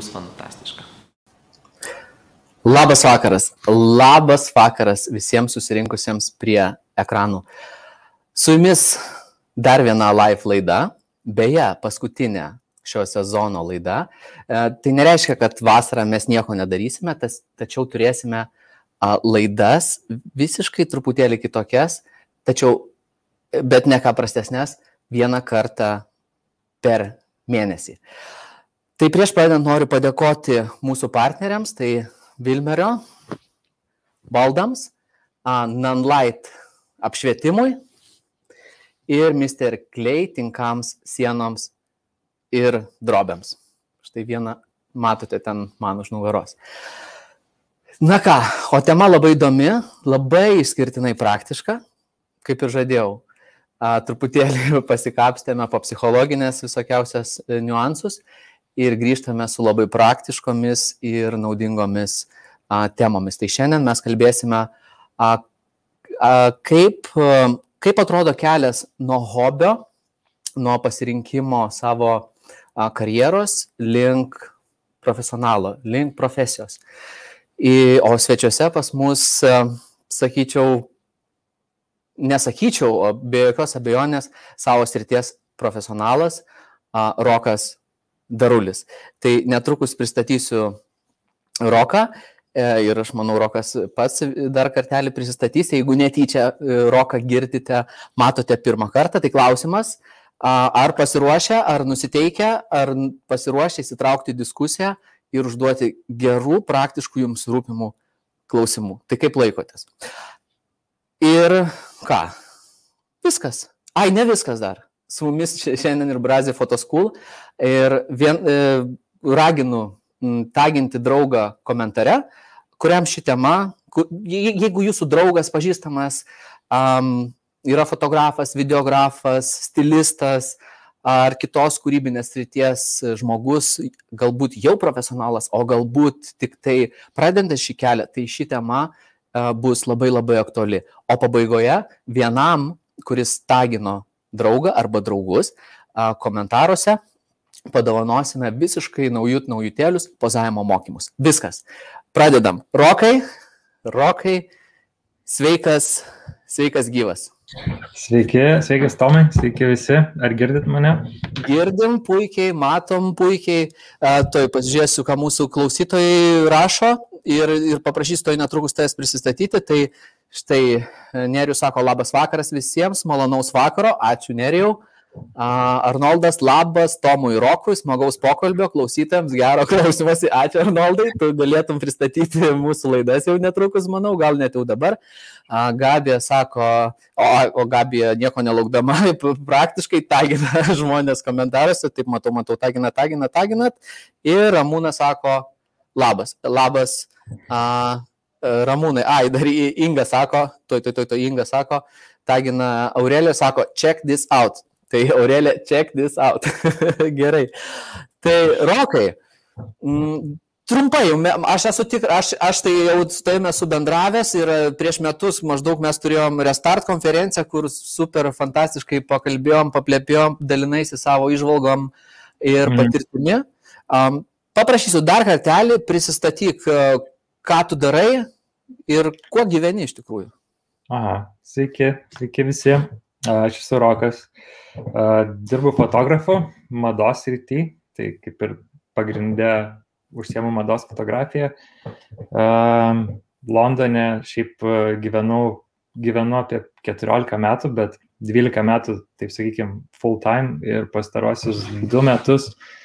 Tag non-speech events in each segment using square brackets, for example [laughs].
bus fantastiška. Labas vakaras. Labas vakaras visiems susirinkusiems prie ekranų. Su jumis dar viena live laida, beje, paskutinė šio sezono laida. E, tai nereiškia, kad vasarą mes nieko nedarysime, tas, tačiau turėsime laidas visiškai truputėlį kitokias, tačiau, bet ne ką prastesnės, vieną kartą per mėnesį. Tai prieš pradedant noriu padėkoti mūsų partneriams, tai Vilmerio baldams, Nanlight apšvietimui ir Mr. Clay tinkams sienoms ir drobėms. Štai vieną matote ten man už nugaros. Na ką, o tema labai įdomi, labai išskirtinai praktiška, kaip ir žadėjau. A, truputėlį pasikapstėme po psichologinės visokiausias e, niuansus ir grįžtame su labai praktiškomis ir naudingomis a, temomis. Tai šiandien mes kalbėsime, a, a, kaip, a, kaip atrodo kelias nuo hobio, nuo pasirinkimo savo a, karjeros link profesionalo, link profesijos. I, o svečiuose pas mus, a, sakyčiau, nesakyčiau, be jokios abejonės savo srities profesionalas a, Rokas Darulis. Tai netrukus pristatysiu Roką e, ir aš manau, Rokas pats dar kartelį prisistatys. Jeigu netyčia e, Roką girdite, matote pirmą kartą, tai klausimas, ar pasiruošę, ar nusiteikę, ar pasiruošę įsitraukti į diskusiją ir užduoti gerų, praktiškų jums rūpimų klausimų. Tai kaip laikotės? Ir ką? Viskas. Ai, ne viskas dar su mumis šiandien ir Brazė Photoschool ir vien, e, raginu taginti draugą komentare, kuriam ši tema, jeigu jūsų draugas pažįstamas um, yra fotografas, videografas, stilistas ar kitos kūrybinės ryties žmogus, galbūt jau profesionalas, o galbūt tik tai pradedantis šį kelią, tai ši tema uh, bus labai labai aktuali. O pabaigoje vienam, kuris tagino draugą arba draugus komentaruose padovanosime visiškai naujut naujutėlius pozavimo mokymus. Viskas. Pradedam. Rokai, Rokai, sveikas, sveikas gyvas. Sveiki, sveikas Tomai, sveiki visi. Ar girdit mane? Girdim puikiai, matom puikiai. Toj pasižiūrėsiu, ką mūsų klausytojai rašo ir, ir paprašysiu toj netrukus tavęs prisistatyti. Tai Štai Nerius sako labas vakaras visiems, malonaus vakaro, ačiū Nerijau. Arnoldas, labas Tomui Rokui, smagaus pokalbio, klausytėms, gero klausimasi, ačiū Arnoldai, tu galėtum pristatyti mūsų laidas jau netrukus, manau, gal net jau dabar. Gabija sako, o, o Gabija nieko nelaukdama, [laughs] praktiškai tagina [laughs] žmonės komentaruose, taip matau, matau, tagina, tagina, taginat. Ir Ramūnas sako, labas, labas. A, Ramūnai, ai, dar Inga sako, toj, toj, toj, toj Inga sako, tagina Aurelija sako, check this out. Tai Aurelija, check this out. [laughs] Gerai. Tai Rokai, m, mm, trumpai, aš esu tik, aš, aš tai jau su tavimi esu bendravęs ir prieš metus maždaug mes turėjom Restart konferenciją, kur super fantastiškai pakalbėjom, paplėpėjom, dalinaisi savo išvalgom ir mhm. patirtimi. Um, paprašysiu dar kartelį, prisistatyk, ką tu darai ir kuo gyveni iš tikrųjų. Aha, sveiki, sveiki visi. Aš esu Rokas. Dirbu fotografu mados rytį, tai kaip ir pagrindė užsiemu mados fotografiją. Londone šiaip gyvenau, gyvenu apie 14 metų, bet 12 metų, taip sakykime, full time ir pastarosius 2 metus uh,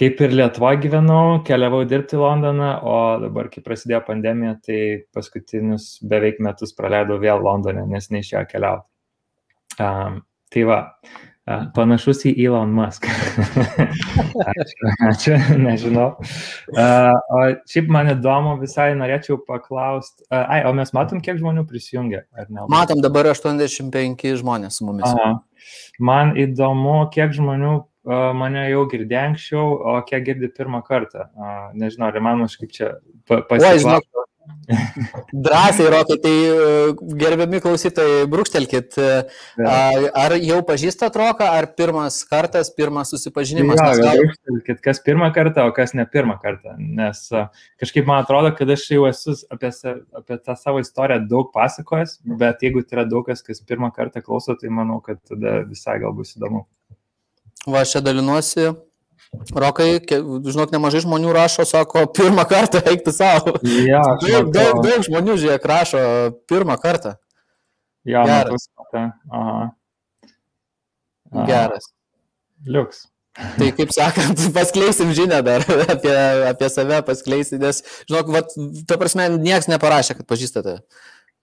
kaip ir Lietuvoje gyvenau, keliavau dirbti į Londoną, o dabar, kai prasidėjo pandemija, tai paskutinius beveik metus praleidau vėl Londone, nes neišėjo keliauti. Um, tai va, uh, panašus į Elon Musk. [laughs] ačiū, ačiū, nežinau. Uh, o šiaip man įdomu, visai norėčiau paklausti, uh, ai, o mes matom, kiek žmonių prisijungia, ar ne? Matom dabar 85 žmonės su mumis. Aha. Man įdomu, kiek žmonių mane jau girdė anksčiau, o kiek girdi pirmą kartą. Nežinau, ar man kažkaip čia pasiklausyti. Drąsiai, Rokai, tai e, gerbiami klausytojai, brūkštelkit, e, ar jau pažįstat Roką, ar pirmas kartas, pirmas susipažinimas? Ja, gal... brūkštelkit, kas pirmą kartą, o kas ne pirmą kartą, nes e, kažkaip man atrodo, kad aš jau esu apie, apie tą savo istoriją daug pasakojęs, bet jeigu tai yra daug kas, kas pirmą kartą klauso, tai manau, kad tada visai gal bus įdomu. Va, aš čia dalinuosi Rokai, žinok, nemažai žmonių rašo, sako, pirmą kartą eikti savo. Ja, [laughs] daug, daug, daug žmonių, žiūrėk, rašo pirmą kartą. Ja, Geras. Aha. Aha. Geras. Liuks. Tai kaip sakant, [laughs] paskleisim žinę dar [laughs] apie, apie save, paskleisim, nes, žinok, vat, ta prasme, niekas neparašė, kad pažįstate.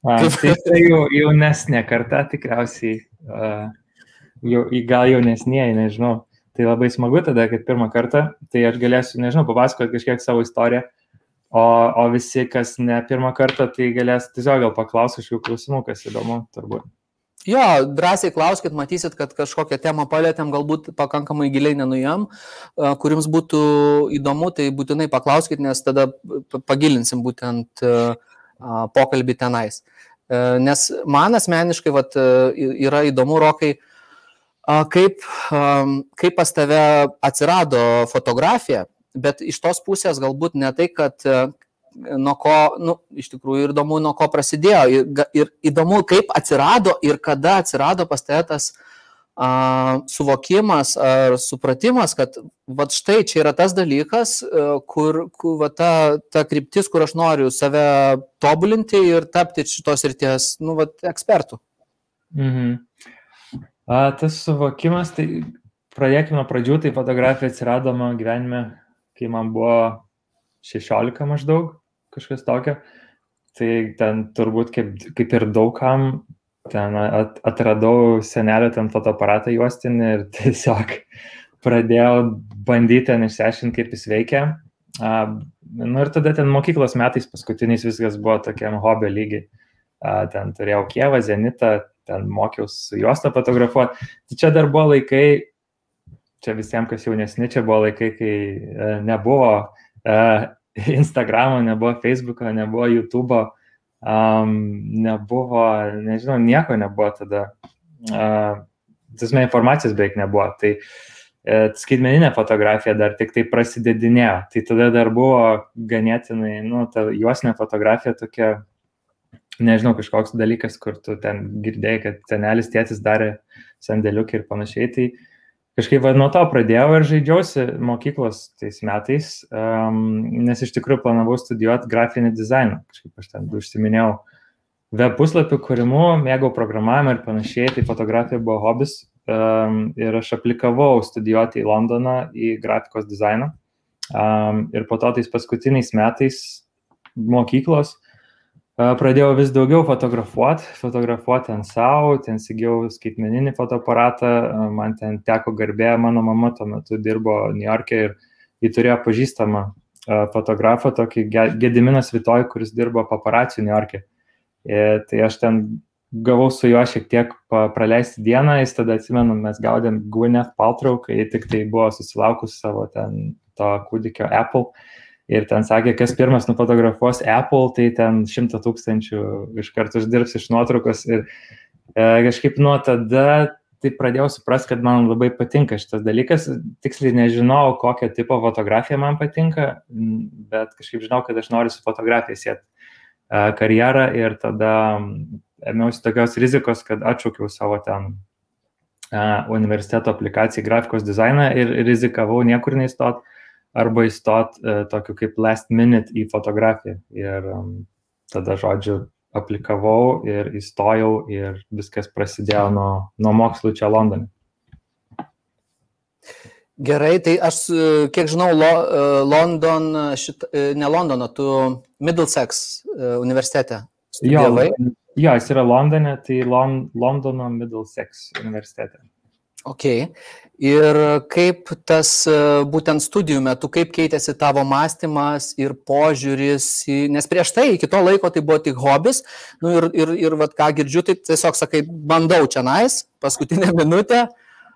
A. Tai, tai jau jaunesnė karta tikriausiai, uh, jau, gal jaunesnėje, nežinau. Tai labai smagu tada, kad pirmą kartą, tai aš galėsiu, nežinau, papasakoti kažkiek savo istoriją, o, o visi, kas ne pirmą kartą, tai galės tiesiog gal paklausyti kažkokių klausimų, kas įdomu, turbūt. Jo, drąsiai klauskit, matysit, kad kažkokią temą palėtėm, galbūt pakankamai giliai nenujam, kuriems būtų įdomu, tai būtinai paklauskit, nes tada pagilinsim būtent pokalbį tenais. Nes man asmeniškai vat, yra įdomu, Rokai, kaip, kaip pas tave atsirado fotografija, bet iš tos pusės galbūt ne tai, kad e, nuo ko, nu, iš tikrųjų ir įdomu, nuo ko prasidėjo, ir, ir įdomu, kaip atsirado ir kada atsirado pas tave tas a, suvokimas ar supratimas, kad va štai čia yra tas dalykas, e, kur, kur va, ta, ta kryptis, kur aš noriu save tobulinti ir tapti šitos ryties, nu, va, ekspertų. Mhm. A, tas suvokimas, tai pradėkime nuo pradžių, tai fotografija atsirado mano gyvenime, kai man buvo 16 maždaug, kažkas tokio. Tai ten turbūt kaip, kaip ir daugam, ten at, atradau senelio ten fotoaparatą juostinį ir [laughs] tiesiog pradėjau bandyti ten išsiaiškinti, kaip jis veikia. A, nu ir tada ten mokyklos metais paskutiniais viskas buvo tokiam hobio lygiai. A, ten turėjau Kievą, Zenitą, ten mokiausi juostą fotografuoti. Tai čia dar buvo laikai, čia visiems, kas jaunesni, čia buvo laikai, kai e, nebuvo e, Instagramo, nebuvo Facebooko, nebuvo YouTube'o, um, nebuvo, nežinau, nieko nebuvo tada. Uh, Tasme informacijos beveik nebuvo. Tai e, skaitmeninė fotografija dar tik tai prasidedinėjo. Tai tada dar buvo ganėtinai, nu, ta juostinė fotografija tokia nežinau, kažkoks dalykas, kur tu ten girdėjai, kad senelis tėtis darė sandėliukį ir panašiai. Tai kažkaip va, nuo to pradėjau ir žaidžiausi mokyklos tais metais, um, nes iš tikrųjų planavau studijuoti grafinį dizainą. Kažkaip aš ten užsiminėjau web puslapių kūrimu, mėgau programavimą ir panašiai, tai fotografija buvo hobis um, ir aš aplikavau studijuoti į Londoną į grafikos dizainą. Um, ir po to tais paskutiniais metais mokyklos pradėjau vis daugiau fotografuoti, fotografuoti ant savo, ten įsigijau skaitmeninį fotoaparatą, man ten teko garbė, mano mama tuo metu dirbo New York'e ir jį turėjo pažįstamą fotografą, tokį Gediminas Vitoj, kuris dirbo paparacijų New York'e. Ir tai aš ten gavau su juo šiek tiek praleisti dieną, jis tada atsimenu, mes gaudėm Gwyneth Paltrow, kai tik tai buvo susilaukus savo ten to kūdikio Apple ir ten sakė, kas pirmas nufotografuos Apple, tai ten šimta tūkstančių iš karto uždirbs iš nuotraukos ir e, kažkaip nuo tada tai pradėjau suprasti, kad man labai patinka šitas dalykas. Tiksliai nežinau, kokio tipo fotografija man patinka, bet kažkaip žinau, kad aš noriu su fotografija sėti e, karjerą ir tada ėmiausi tokios rizikos, kad atšaukiau savo ten e, universiteto aplikaciją grafikos dizainą ir rizikavau niekur neįstot arba įstot e, tokiu kaip last minute į fotografiją. Ir um, tada, žodžiu, aplikavau ir įstojau ir viskas prasidėjo nuo, nuo mokslų čia Londone. Gerai, tai aš, e, kiek žinau, Lo, e, London, šit, ne Londono, tu Middlesex universitete studijavai. Jo, jo, jis yra Londone, tai Lon, Londono Middlesex universitete. Ok. Ir kaip tas e, būtent studijų metu, kaip keitėsi tavo mąstymas ir požiūris, į, nes prieš tai iki to laiko tai buvo tik hobis, nu ir, ir, ir vat, ką girdžiu, tai tiesiog sakai, bandau čia nais, paskutinę minutę,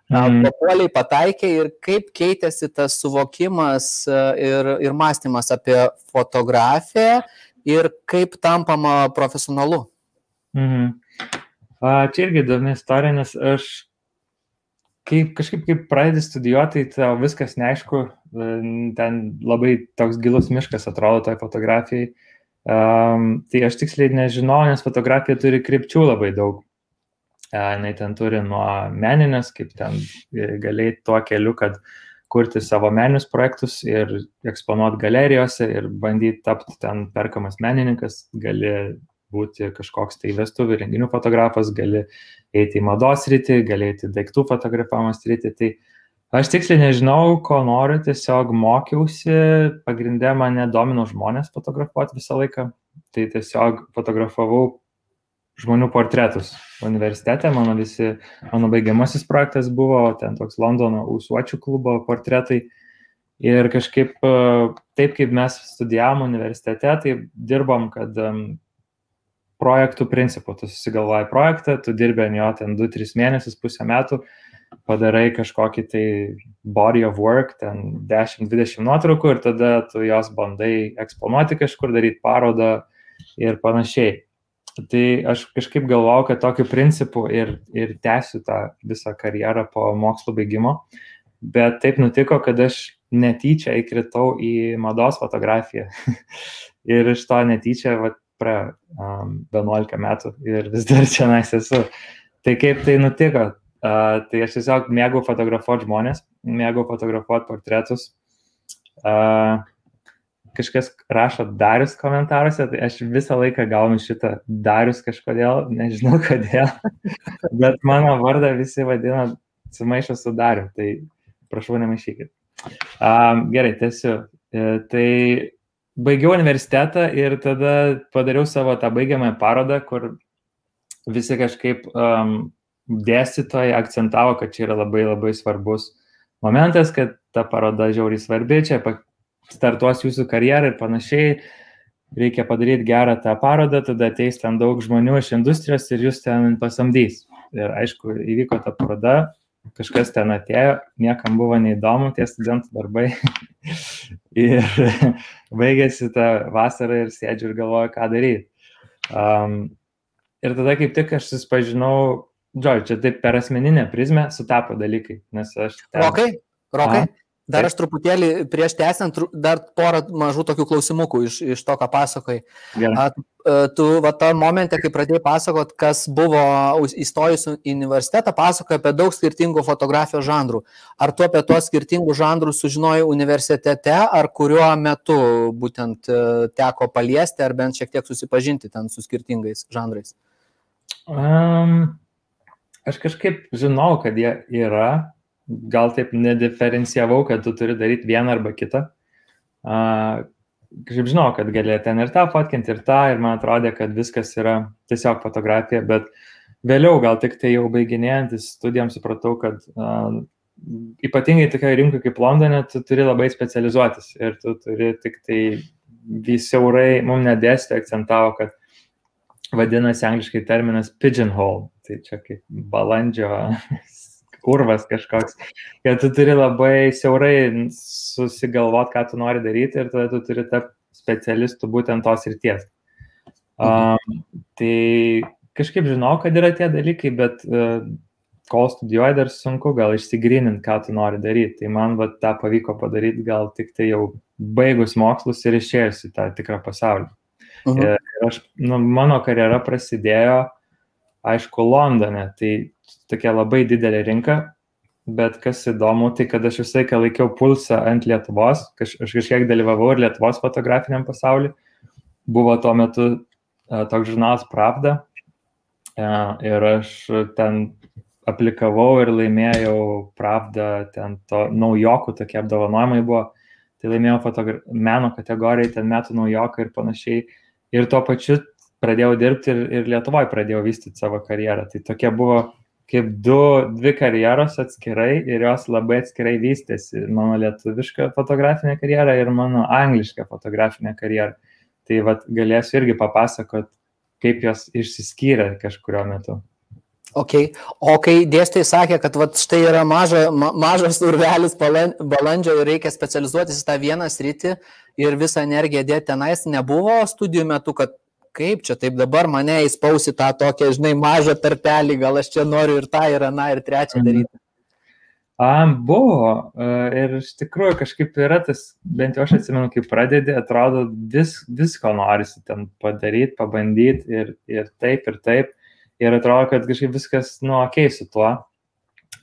mm. papuoliai pataikė ir kaip keitėsi tas suvokimas e, ir, ir mąstymas apie fotografiją, ir kaip tampama profesionalu? Mhm. A, čia irgi įdomi istorija, nes aš kaip, kažkaip kaip pradedi studijuoti, tai tau viskas neaišku, ten labai toks gilus miškas atrodo toj fotografijai. Um, tai aš tiksliai nežinau, nes fotografija turi krypčių labai daug. Uh, jinai ten turi nuo meninės, kaip ten galėjai tuo keliu, kad kurti savo meninius projektus ir eksponuoti galerijose ir bandyti tapti ten perkamas menininkas, gali būti kažkoks tai vestuvių renginių fotografas, gali eiti į mados rytį, gali eiti daiktų fotografavimo rytį. Tai aš tiksliai nežinau, ko noriu, tiesiog mokiausi, pagrindė mane domino žmonės fotografuoti visą laiką. Tai tiesiog fotografavau žmonių portretus universitete, mano visi, mano baigiamasis projektas buvo ten toks Londono Usuočių klubo portretai. Ir kažkaip taip, kaip mes studijavom universitete, tai dirbom, kad projektų principu. Tu susigalvoji projektą, tu dirbi ant jo ten 2-3 mėnesius, pusę metų, padarai kažkokį tai body of work, ten 10-20 nuotraukų ir tada tu jos bandai eksponuoti kažkur, daryti parodą ir panašiai. Tai aš kažkaip galvojau, kad tokiu principu ir, ir tęsiu tą visą karjerą po mokslo baigimo, bet taip nutiko, kad aš netyčia įkritau į mados fotografiją. [laughs] ir iš to netyčia, vat, praėjo um, 11 metų ir vis dar čia nais esu. Tai kaip tai nutiko? Uh, tai aš tiesiog mėgau fotografuoti žmonės, mėgau fotografuoti portretus. Uh, kažkas rašo Darius komentaruose, tai aš visą laiką gaunu šitą Darius kažkodėl, nežinau kodėl, [laughs] bet mano vardą visi vadina sumaišę su Dariu, tai prašau nemaišykit. Um, gerai, tiesiu. E, tai baigiau universitetą ir tada padariau savo tą baigiamąją parodą, kur visi kažkaip um, dėstytojai akcentavo, kad čia yra labai labai svarbus momentas, kad ta paroda žiauriai svarbi, čia startuos jūsų karjerą ir panašiai. Reikia padaryti gerą tą parodą, tada ateis ten daug žmonių iš industrijos ir jūs ten pasamdys. Ir aišku, įvyko ta paroda, kažkas ten atėjo, niekam buvo neįdomu tie studentų darbai. [laughs] ir [laughs] baigėsi tą vasarą ir sėdžiu ir galvoju, ką daryti. Um, ir tada kaip tik aš susipažinau, žodžiu, čia taip per asmeninę prizmę sutapo dalykai, nes aš... Ten... Rokai, rokai. A? Dar aš truputėlį prieš tęsiant, dar porą mažų tokių klausimukų iš, iš to, ką pasakoji. A, e, tu, va, tą momentą, kai pradėjai pasakot, kas buvo įstojus į universitetą, pasakoji apie daug skirtingų fotografijos žanrų. Ar tu apie tuos skirtingus žanrus sužinojai universitete, ar kuriuo metu būtent e, teko paliesti, ar bent šiek tiek susipažinti ten su skirtingais žanrais? Um, aš kažkaip žinau, kad jie yra, gal taip nediferencijavau, kad tu turi daryti vieną arba kitą. Kažkaip žinau, kad gali ten ir tą fotkinti, ir tą, ir man atrodė, kad viskas yra tiesiog fotografija, bet vėliau gal tik tai jau baiginėjantis studijams supratau, kad uh, ypatingai tokioje rinkoje kaip Londone, tu turi labai specializuotis ir tu turi tik tai vis siaurai, mums nedėstė, akcentavo, kad vadinasi angliškai terminas pigeonhole, tai čia kaip balandžio kurvas kažkoks, kad tu turi labai siaurai susigalvot, ką tu nori daryti ir tada tu turi tapti specialistu būtent tos ryties. Um, tai kažkaip žinau, kad yra tie dalykai, bet uh, kol studijuoji dar sunku gal išsigryninti, ką tu nori daryti. Tai man va, tą pavyko padaryti gal tik tai jau baigus mokslus ir išėjus į tą tikrą pasaulį. Uh mhm. -huh. Ir aš, nu, mano karjera prasidėjo, aišku, Londone. Tai tokia labai didelė rinka, bet kas įdomu, tai kad aš visą laiką laikiau pulsą ant Lietuvos, kaž, aš kažkiek dalyvavau ir Lietuvos fotografiniam pasauliu. Buvo tuo metu uh, toks žurnalas Pravda uh, ir aš ten aplikavau ir laimėjau Pravda, ten to naujokų tokie apdovanojimai buvo, tai laimėjau fotogra... meno kategorijai, ten metų naujoką ir panašiai. Ir tuo pačiu pradėjau dirbti ir, ir Lietuvoje pradėjau vystyti savo karjerą. Tai tokia buvo kaip du, dvi karjeros atskirai ir jos labai atskirai vystėsi. Mano lietuviška fotografinė karjera ir mano angliška fotografinė karjera. Tai vad galėsiu irgi papasakot, kaip jos išsiskyrė kažkurio metu. Okay. O kai dėstytojai sakė, kad vat, štai yra maža, ma, mažas urvelis balandžio ir reikia specializuotis į tą vieną sritį ir visą energiją dėti tenais, nebuvo studijų metu, kad kaip čia taip dabar mane įspausi tą tokią, žinai, mažą tarpelį, gal aš čia noriu ir tą, ir aną, ir trečią mhm. daryti. A, buvo e, ir iš tikrųjų kažkaip yra tas, bent jau aš atsimenu, kai pradedi, atrodo vis, visko norisi ten padaryti, pabandyti ir, ir taip, ir taip ir atrodo, kad kažkaip viskas, nu, ok su tuo,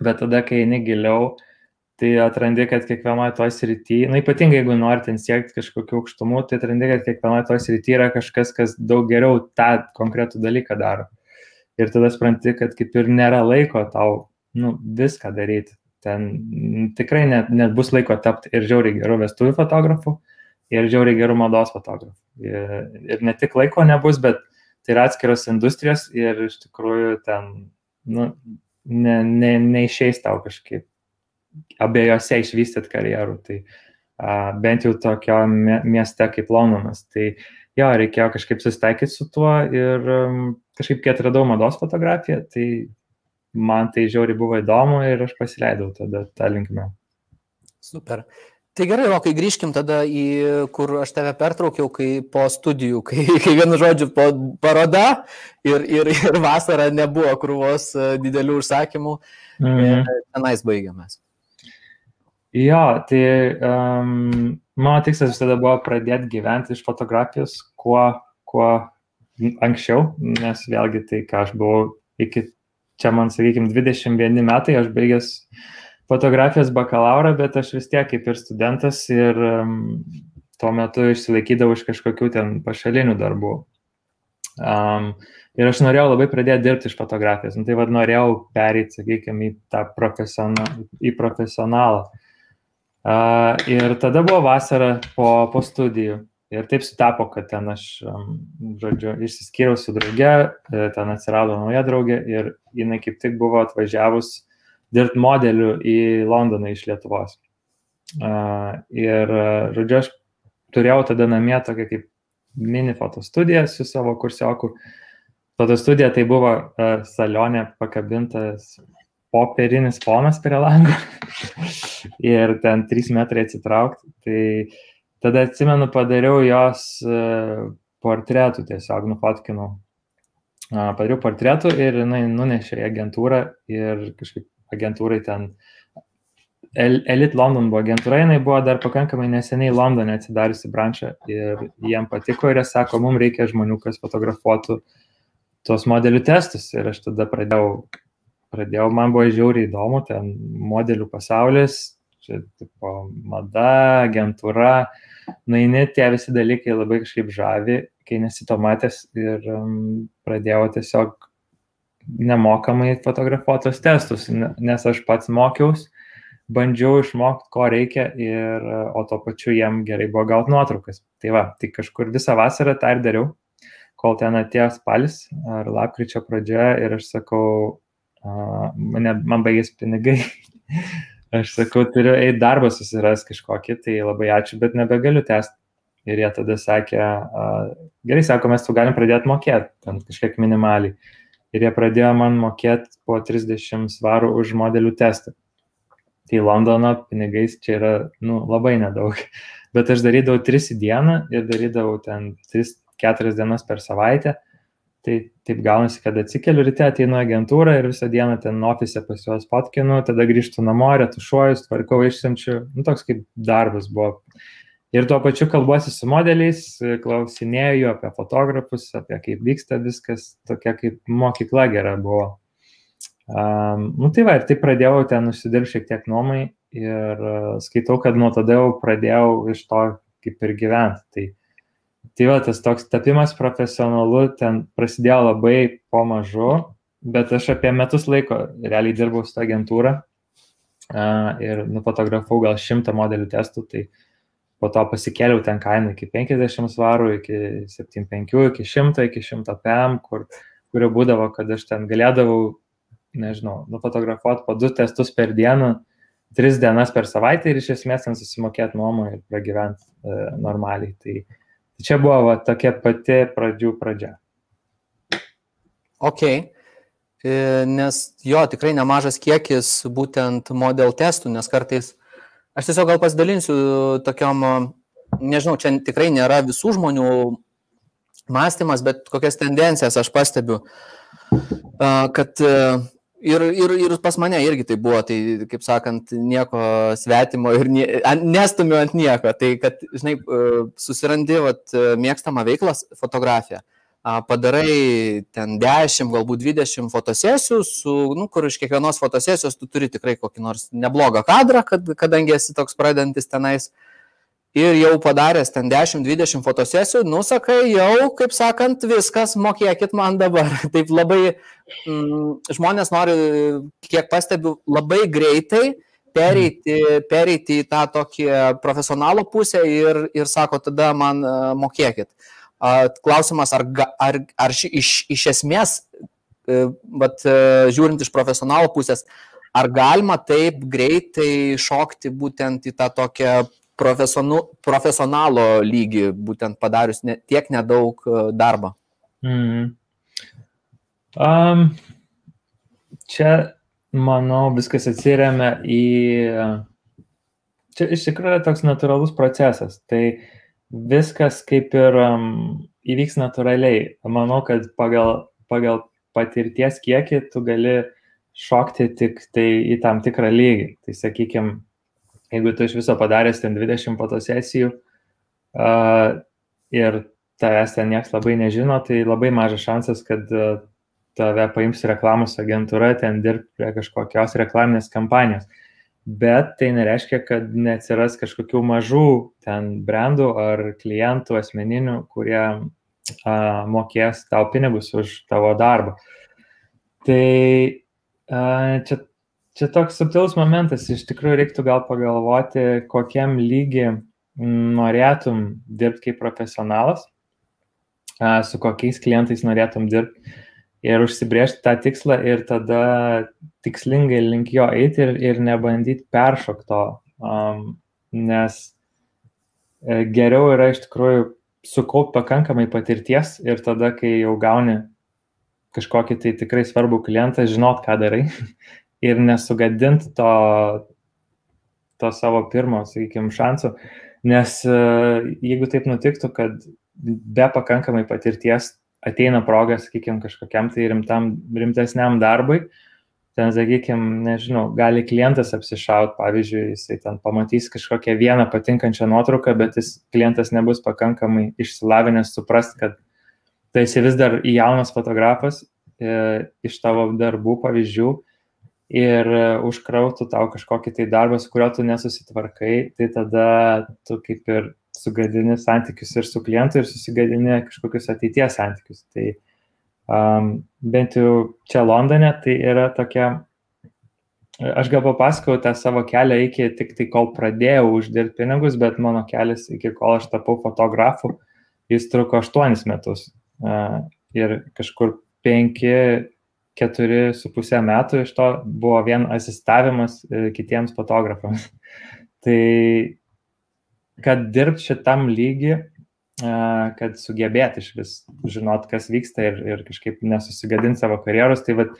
bet tada, kai eini giliau, tai atrandi, kad kiekvienoje toj srityje, na ypatingai jeigu nori ten siekti kažkokių aukštumų, tai atrandi, kad kiekvienoje toj srityje yra kažkas, kas daug geriau tą konkretų dalyką daro. Ir tada supranti, kad kaip ir nėra laiko tau nu, viską daryti. Ten tikrai net, net bus laiko tapti ir žiauriai gerų vestuvių fotografų, ir žiauriai gerų mados fotografų. Ir, ir ne tik laiko nebus, bet tai yra atskiros industrijos ir iš tikrųjų ten nu, ne, ne, neišeis tau kažkaip abiejose išvystyti karjerų. Tai a, bent jau tokio mieste kaip Londonas. Tai jo, reikėjo kažkaip susitaikyti su tuo ir um, kažkaip, kai atradau mados fotografiją, tai man tai žiauriai buvo įdomu ir aš pasileidau tada tą linkmę. Super. Tai gerai, o kai grįžkim tada į, kur aš tave pertraukiau, kai po studijų, [laughs] kai, kai vienu žodžiu po paroda ir, ir, ir vasara nebuvo krūvos e, didelių užsakymų, mhm. tenais baigiamės. Jo, tai um, mano tikslas visada buvo pradėti gyventi iš fotografijos kuo, kuo anksčiau, nes vėlgi tai, ką aš buvau iki, čia man, sakykime, 21 metai, aš baigęs fotografijos bakalauro, bet aš vis tiek kaip ir studentas ir um, tuo metu išsilaikydavau iš kažkokių ten pašalinių darbų. Um, ir aš norėjau labai pradėti dirbti iš fotografijos. Nu, tai vad norėjau perėti, sakykime, į tą profesionalą. Į profesionalą. Uh, ir tada buvo vasara po, po studijų. Ir taip sutapo, kad ten aš, žodžiu, išsiskyriau su drauge, e, ten atsirado nauja draugė ir jinai kaip tik buvo atvažiavus dirbti modeliu į Londoną iš Lietuvos. Uh, ir, žodžiu, aš turėjau tada namie tokią kaip mini fotostudiją su savo kursioku. Fotostudija tai buvo uh, salonė pakabintas popierinis fonas prie lango [laughs] ir ten 3 metrai atsitraukti. Tai tada atsimenu, padariau jos uh, portretų, tiesiog nufotkinau. Padariau portretų ir jinai nunešė į agentūrą ir kažkaip agentūrai ten. Elite London buvo agentūra, jinai buvo dar pakankamai neseniai Londone atsidariusi branšą ir jiem patiko ir jie sako, mums reikia žmonių, kas fotografuotų tuos modelių testus. Ir aš tada pradėjau, pradėjau man buvo žiauriai įdomu, ten modelių pasaulis, čia tipo mada, agentūra, naini tie visi dalykai labai kažkaip žavi, kai nesito matęs ir um, pradėjau tiesiog nemokamai fotografuotos testus, nes aš pats mokiausi, bandžiau išmokti, ko reikia, ir, o to pačiu jiem gerai buvo gauti nuotraukas. Tai va, tai kažkur visą vasarą tą ir dariau, kol ten atėjo spalis ar lapkričio pradžia ir aš sakau, uh, man, baigės pinigai. [laughs] aš sakau, turiu eiti darbą susiras kažkokį, tai labai ačiū, bet nebegaliu tęsti. Ir jie tada sakė, uh, gerai, sako, mes tu galim pradėti mokėti, ten kažkiek minimaliai ir jie pradėjo man mokėti po 30 svarų už modelių testą. Tai Londono pinigais čia yra nu, labai nedaug. [laughs] Bet aš darydavau 3 į dieną ir darydavau ten 3-4 dienas per savaitę. Tai taip gaunasi, kad atsikeliu ryte, ateinu agentūrą ir visą dieną ten ofise pas juos potkinu, tada grįžtu namo, retušuoju, tvarkau išsiunčiu. Nu, toks kaip darbas buvo Ir tuo pačiu kalbuosi su modeliais, klausinėjau apie fotografus, apie kaip vyksta viskas, tokia kaip mokykla gera buvo. Um, nu tai va, ir tai pradėjau ten užsidirbti šiek tiek nuomai ir uh, skaitau, kad nuo tada jau pradėjau iš to kaip ir gyventi. Tai, tai va, tas toks tapimas profesionalu ten prasidėjo labai po mažu, bet aš apie metus laiko realiai dirbau su tą agentūrą uh, ir nufotografavau gal šimtą modelių testų. Tai, uh, po to pasikėliau ten kainą iki 50 svarų, iki 75, iki 100, iki 100 PM, kur, kur jau būdavo, kad aš ten galėdavau, nežinau, nufotografuoti po du testus per dieną, tris dienas per savaitę ir iš esmės ten susimokėti nuomą ir pragyventi e, normaliai. Tai, tai čia buvo va, tokia pati pradžių pradžia. Ok. nes jo tikrai nemažas kiekis būtent model testų, nes kartais aš tiesiog gal pasidalinsiu tokiom, nežinau, čia tikrai nėra visų žmonių mąstymas, bet kokias tendencijas aš pastebiu, kad Ir, ir, ir pas mane irgi tai buvo, tai kaip sakant, nieko svetimo ir nie, nestumiu ant nieko. Tai kad, žinai, susirandi vat, mėgstamą veiklą fotografiją, padarai ten 10, galbūt 20 fotosesijų, su, nu, kur iš kiekvienos fotosesijos tu turi tikrai kokį nors neblogą kadrą, kad, kadangi esi toks pradedantis tenais. Uh, ir jau padaręs ten 10-20 fotosesijų, nusakai, jau, kaip sakant, viskas, mokėkit man dabar. [laughs] Taip labai mm, žmonės nori, kiek pastebiu, labai greitai pereiti, pereiti į tą tokį profesionalų pusę ir, ir sako, tada man uh, mokėkit. Klausimas, ar, ar, ar iš, iš esmės, bet uh, žiūrint iš profesionalų pusės, ar galima taip greitai šokti būtent į tą tokią profesionalo lygį, būtent padarius ne, tiek nedaug e, darbo? Mm. Um, čia, manau, viskas atsiriamia į... Čia iš tikrųjų toks natūralus procesas. Tai viskas kaip ir um, įvyks natūraliai. Manau, kad pagal, pagal patirties kiekį tu gali šokti tik tai į tam tikrą lygį. Tai sakykime, jeigu tu iš viso padaręs ten 20 fotosesijų uh, ir tavęs ten niekas labai nežino, tai labai mažas šansas, kad uh, tave paims reklamos agentūra ten dirbti prie kažkokios reklaminės kampanijos. Bet tai nereiškia, kad neatsiras kažkokių mažų ten brandų ar klientų asmeninių, kurie a, mokės tau pinigus už tavo darbą. Tai a, čia Čia toks subtilus momentas, iš tikrųjų reiktų gal pagalvoti, kokiam lygi norėtum dirbti kaip profesionalas, su kokiais klientais norėtum dirbti ir užsibriežti tą tikslą ir tada tikslingai link jo eiti ir, ir nebandyti peršokto, um, nes e, geriau yra iš tikrųjų sukaupti pakankamai patirties ir tada, kai jau gauni kažkokį tai tikrai svarbų klientą, žinot, ką darai [laughs] ir nesugadinti to, to savo pirmo, sakykime, šansų. Nes e, jeigu taip nutiktų, kad be pakankamai patirties ateina proga, sakykime, kažkokiam tai rimtam, rimtesniam darbui, ten, sakykime, nežinau, gali klientas apsišaut, pavyzdžiui, jisai ten pamatys kažkokią vieną patinkančią nuotrauką, bet jis klientas nebus pakankamai išsilavinęs suprast, kad tai esi vis dar jaunas fotografas e, iš tavo darbų pavyzdžių ir e, užkrautų tau kažkokį tai darbą, su kuriuo tu nesusitvarkai, tai tada tu kaip ir sugadini santykius ir su klientu ir susigadini kažkokius ateities santykius. Tai um, bent jau čia Londone tai yra tokia, aš gal papasakau tą savo kelią iki tik tai kol pradėjau uždirbti pinigus, bet mano kelias iki kol aš tapau fotografu, jis truko 8 metus. Uh, ir kažkur 5 keturi su pusę metų iš to buvo vien asistavimas e, kitiems fotografams. [laughs] tai kad dirbt šitam lygi, e, kad sugebėti iš vis žinot, kas vyksta ir, ir kažkaip nesusigadinti savo karjeros, tai vat,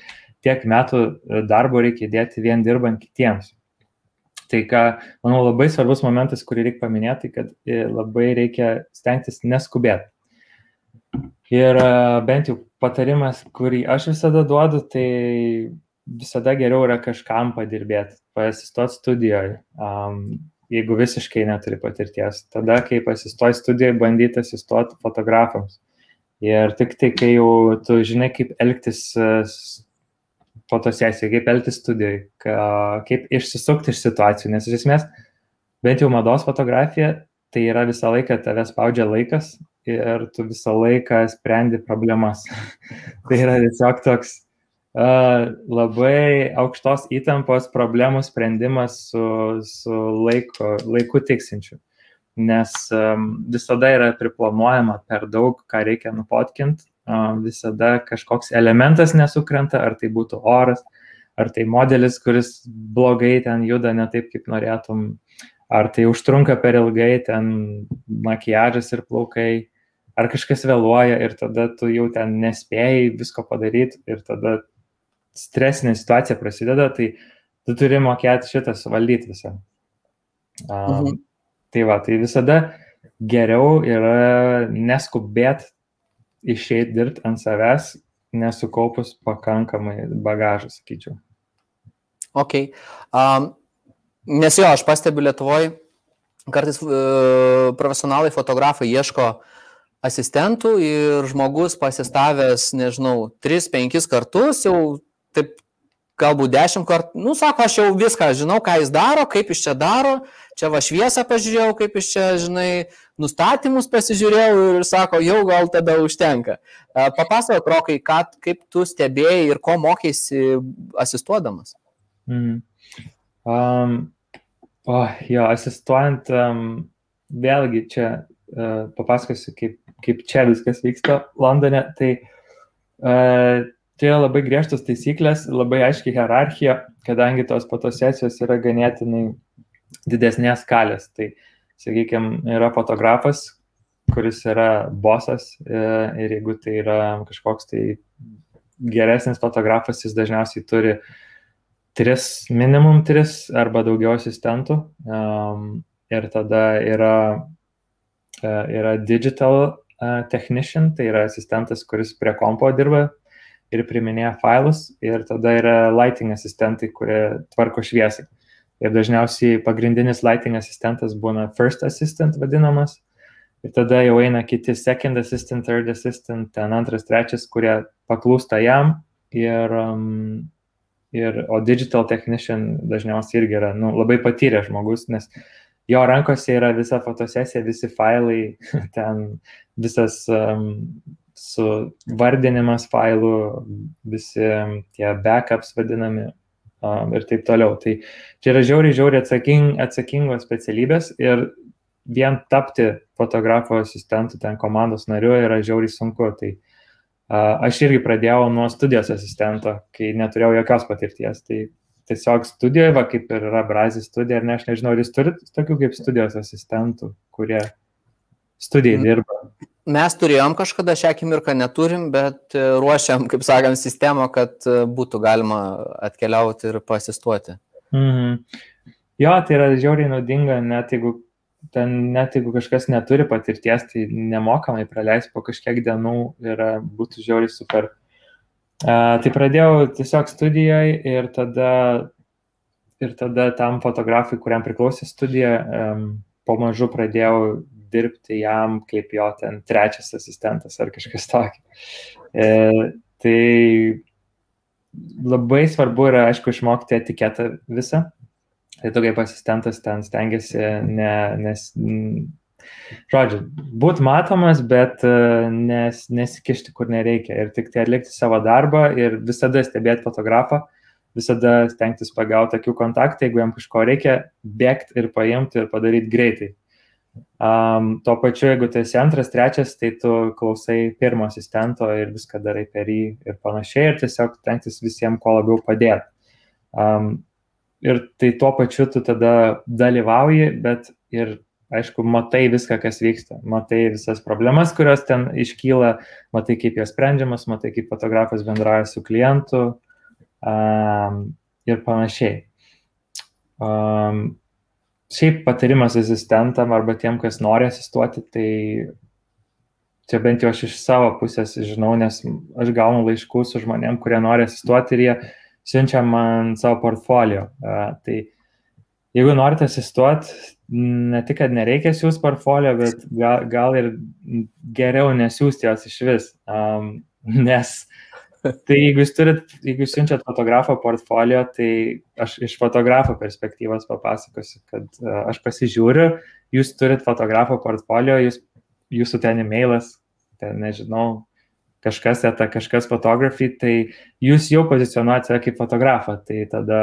tiek metų darbo reikia įdėti vien dirbant kitiems. Tai ką, manau, labai svarbus momentas, kurį reikia paminėti, kad e, labai reikia stengtis neskubėti. Ir bent jau patarimas, kurį aš visada duodu, tai visada geriau yra kažkam padirbėti, pasistoti studijoje, um, jeigu visiškai neturi patirties. Tada, kai pasistoji studijoje, bandyti asistoti fotografams. Ir tik tai, kai jau tu žinai, kaip elgtis fotosesijoje, kaip elgtis studijoje, kaip išsisukti iš situacijų, nes iš esmės, bent jau mados fotografija, tai yra visą laiką tave spaudžia laikas ir tu visą laiką sprendi problemas. [laughs] tai yra tiesiog toks uh, labai aukštos įtampos problemų sprendimas su, su laiko, laiku tiksinčiu. Nes um, visada yra priplanuojama per daug, ką reikia nupotkinti, uh, visada kažkoks elementas nesukrenta, ar tai būtų oras, ar tai modelis, kuris blogai ten juda ne taip, kaip norėtum, ar tai užtrunka per ilgai, ten makiažas ir plaukai, ar kažkas vėluoja ir tada tu jau ten nespėjai visko padaryti ir tada stresinė situacija prasideda, tai tu turi mokėti šitą suvaldyti visą. Um, mhm. Tai va, tai visada geriau yra neskubėti išeiti dirbti ant savęs, nesukaupus pakankamai bagažą, sakyčiau. Ok. Um, nes jo, aš stebiu Lietuvoje, kartais uh, profesionalai fotografai ieško asistentų ir žmogus pasistavęs, nežinau, 3-5 kartus, jau taip galbūt 10 kartų, nu, sako, aš jau viską žinau, ką jis daro, kaip jis čia daro, čia va šviesą pažiūrėjau, kaip jis čia, žinai, nustatymus pasižiūrėjau ir sako, jau gal tada užtenka. Papasakok, Rokai, ką, kaip tu stebėjai ir ko mokėsi asistuodamas. Mm. Um, oh, jo, asistuojant, um, vėlgi čia uh, papasakosiu, kaip, kaip čia viskas vyksta Londone. Tai uh, čia yra labai griežtos taisyklės, labai aiškiai hierarchija, kadangi tos fotosesijos yra ganėtinai didesnės skalės. Tai, sakykime, yra fotografas, kuris yra bosas e, ir jeigu tai yra kažkoks tai geresnis fotografas, jis dažniausiai turi tris, minimum tris arba daugiau asistentų. Um, ir tada yra, uh, yra digital technician, tai yra asistentas, kuris prie kompo dirba ir priminėja failus. Ir tada yra lighting asistentai, kurie tvarko šviesą. Ir dažniausiai pagrindinis lighting asistentas būna first assistant vadinamas. Ir tada jau eina kiti second assistant, third assistant, ten antras, trečias, kurie paklūsta jam. Ir, um, ir, o digital technician dažniausiai irgi yra nu, labai patyręs žmogus, nes jo rankose yra visa fotosesija, visi failai, [laughs] ten visas um, suvardinimas failų, visi tie backups vadinami, um, ir taip toliau. Tai čia yra žiauriai, žiauriai atsaking, atsakingos specialybės ir vien tapti fotografo asistentų ten komandos nariu yra žiauriai sunku. Tai uh, aš irgi pradėjau nuo studijos asistento, kai neturėjau jokios patirties. Tai tiesiog studijoje, va, kaip ir yra Brazis studija, ar ne, aš nežinau, ar jūs turite tokių kaip studijos asistentų, kurie studijai mm. dirba mes turėjom kažkada šią akimirką neturim, bet e, ruošiam, kaip sakant, sistemą, kad e, būtų galima atkeliauti ir pasistuoti. Mhm. Jo, tai yra žiauriai naudinga, net jeigu, ten, net jeigu kažkas neturi patirties, tai nemokamai praleis po kažkiek dienų ir būtų žiauriai super. Tai pradėjau tiesiog studijoje ir tada, ir tada tam fotografui, kuriam priklausė studija, um, po mažu pradėjau dirbti jam kaip jo ten trečias asistentas ar kažkas tokio. E, tai labai svarbu yra, aišku, išmokti etiketą visą. Tai tu kaip asistentas ten stengiasi, ne, nes, žodžiu, būti matomas, bet e, nes, nesikišti, kur nereikia. Ir tik tai atlikti savo darbą ir visada stebėti fotografą, visada stengtis pagauti akių kontaktą, jeigu jam kažko reikia, bėgti ir paimti ir padaryti greitai. Um, tuo pačiu, jeigu tu esi antras, trečias, tai tu klausai pirmo asistento ir viską darai per jį ir panašiai ir tiesiog tenktis visiems kuo labiau padėti. Um, ir tai tuo pačiu tu tada dalyvauji, bet ir, aišku, matai viską, kas vyksta, matai visas problemas, kurios ten iškyla, matai, kaip jos sprendžiamas, matai, kaip fotografas bendrauja su klientu um, ir panašiai. Um, šiaip patarimas asistentam arba tiem, kas nori asistuoti, tai čia bent jau aš iš savo pusės žinau, nes aš gaunu laiškų su žmonėm, kurie nori asistuoti ir jie siunčia man savo portfolio. Tai jeigu norite asistuoti, ne tik, kad nereikia siūsti portfolio, bet gal, gal ir geriau nesiūsti jos iš vis. Um, [laughs] nes Tai jeigu jūs turit, jeigu jūs siunčiat fotografo portfolio, tai aš iš fotografo perspektyvos papasakosiu, kad uh, aš pasižiūriu, jūs turit fotografo portfolio, jūs, jūsų ten e-mailas, ten nežinau, kažkas eta, kažkas fotografy, tai jūs jau pozicionuojate kaip fotografą, tai tada,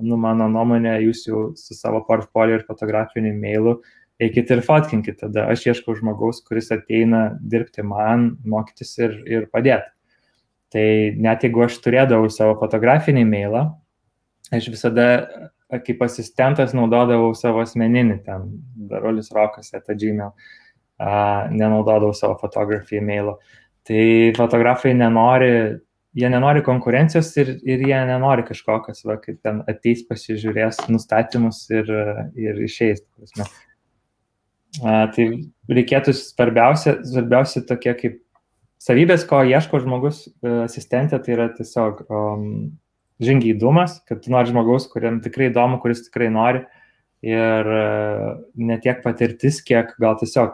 nu, mano nuomonė, jūs jau su savo portfolio ir fotografiniu e-mailu eikit ir fotkinkit, tada aš ieškau žmogaus, kuris ateina dirbti man, mokytis ir, ir padėti. Tai net jeigu aš turėdavau savo fotografinį mailą, aš visada kaip asistentas naudodavau savo asmeninį, ten darolis rokas, eta gmail, uh, nenaudodavau savo fotografijų mailo. Tai fotografai nenori jie nenori konkurencijos ir, ir jie nenori kažko, kas, va, kaip ten ateis, pasižiūrės nustatymus ir, ir išeis. A, tai reikėtų svarbiausia, svarbiausia tokie kaip savybės, ko ieško žmogus e, asistentė, tai yra tiesiog um, žingeidumas, kad tu nori žmogaus, kuriam tikrai įdomu, kuris tikrai nori. Ir uh, ne tiek patirtis, kiek gal tiesiog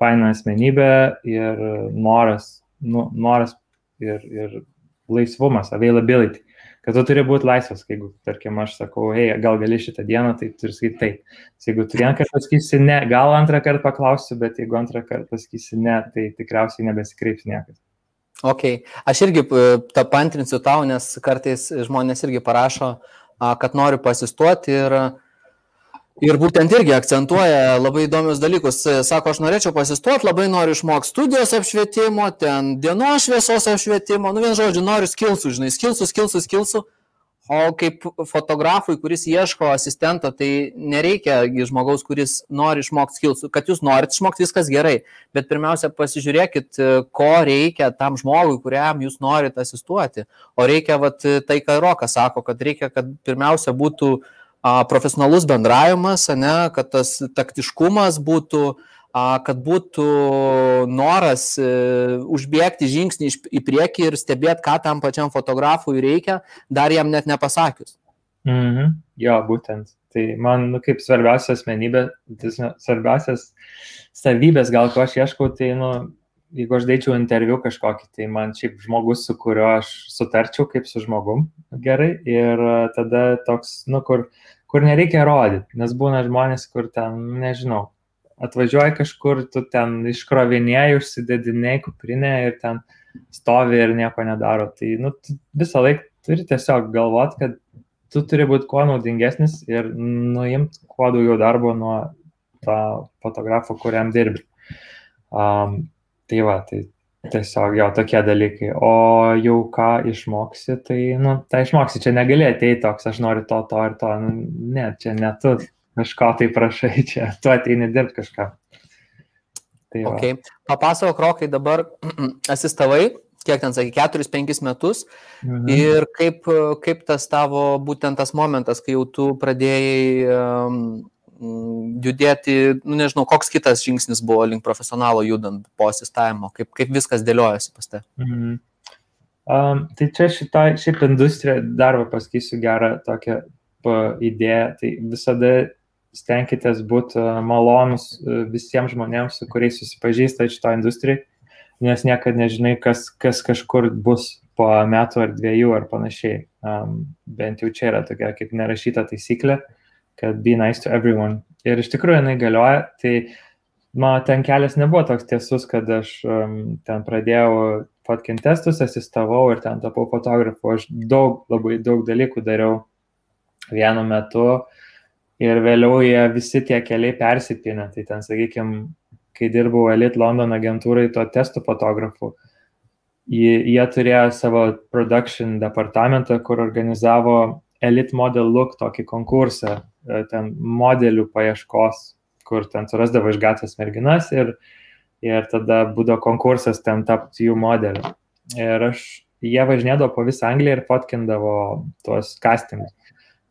faina asmenybė ir noras, nu, noras ir, ir laisvumas, availability. Kad tu turi būti laisvas, jeigu, tarkim, aš sakau, hei, gal gali šitą dieną, tai turi sakyti taip. Jeigu tu vieną kartą pasakysi ne, gal antrą kartą paklausiu, bet jeigu antrą kartą pasakysi ne, tai tikriausiai nebesikreips niekas. Ok, aš irgi tą pantrinsiu tau, nes kartais žmonės irgi parašo, kad nori pasistuoti ir uh, Ir būtent irgi akcentuoja labai įdomius dalykus. Sako, aš norėčiau pasistuoti, labai noriu išmokti studijos apšvietimo, ten dienos šviesos apšvietimo, nu vien žodžiu, noriu skilsų, žinai, skilsų, skilsų, skilsų. O kaip fotografui, kuris ieško asistento, tai nereikia žmogaus, kuris nori išmokti skilsų. Kad jūs norit išmokti, viskas gerai. Bet pirmiausia, pasižiūrėkit, ko reikia tam žmogui, kuriam jūs norite asistuoti. O reikia, vat, tai, ką Rokas sako, kad reikia, kad pirmiausia būtų uh, profesionalus bendravimas, ne, kad tas taktiškumas būtų, kad būtų noras e, užbėgti žingsnį į priekį ir stebėti, ką tam pačiam fotografui reikia, dar jam net nepasakius. Mhm. Jo, būtent. Tai man, nu, kaip svarbiausia asmenybė, tai svarbiausias savybės, gal ko aš ieškau, tai, nu, jeigu aš dėčiau interviu kažkokį, tai man šiaip žmogus, su kuriuo aš sutarčiau kaip su žmogum gerai ir tada toks, nu, kur kur nereikia rodyti, nes būna žmonės, kur ten, nežinau, atvažiuoji kažkur, tu ten iškrovinėjai, užsidedinėjai kuprinę ir ten stovi ir nieko nedaro. Tai nu, visą laiką turi tiesiog galvot, kad tu turi būti kuo naudingesnis ir nuimti kuo daugiau darbo nuo to fotografo, kuriam dirbi. Um, tai va, tai Tiesiog jo tokie dalykai. O jau ką išmoksi, tai, nu, tai išmoksi, čia negali ateiti toks, aš noriu to, to ir to. Nu, ne, čia ne tu kažko tai prašai, [laughs] čia tu ateini dirbti kažką. Tai va. okay. Papasakok, Rokai, dabar [clears throat] asistavai, kiek ten sakė, 4-5 metus. Mhm. Ir kaip, kaip tas tavo būtent tas momentas, kai jau tu pradėjai um, judėti, nu nežinau, koks kitas žingsnis buvo link profesionalo judant po asistavimo, kaip, kaip viskas dėliojasi pas te. Mhm. Um, tai čia šitą, šiaip industrija, dar pasakysiu gerą tokią idėją, tai visada stenkitės būti malonus e, visiems žmonėms, su kuriais susipažįstate šito industrijai, nes niekada nežinai, kas, kas kažkur bus po metų ar dviejų ar panašiai. Um, bent jau čia yra tokia kaip nerašyta taisyklė. Uh, kad be nice to everyone. Ir iš tikrųjų jinai galioja, tai mano ten kelias nebuvo toks tiesus, kad aš um, ten pradėjau fotkin testus, asistavau ir ten tapau fotografu. Aš daug, labai daug dalykų dariau vienu metu ir vėliau jie visi tie keliai persipinę. Tai ten, sakykime, kai dirbau Elite London agentūrai, to testų fotografu, jie, jie turėjo savo production departamentą, kur organizavo Elite Model Look tokį konkursą ten modelių paieškos, kur ten surasdavo iš gatvės merginas ir, ir tada būdavo konkursas ten tapti jų modeliu. Ir aš, jie važinėdavo po visą Angliją ir fotkindavo tuos castingus.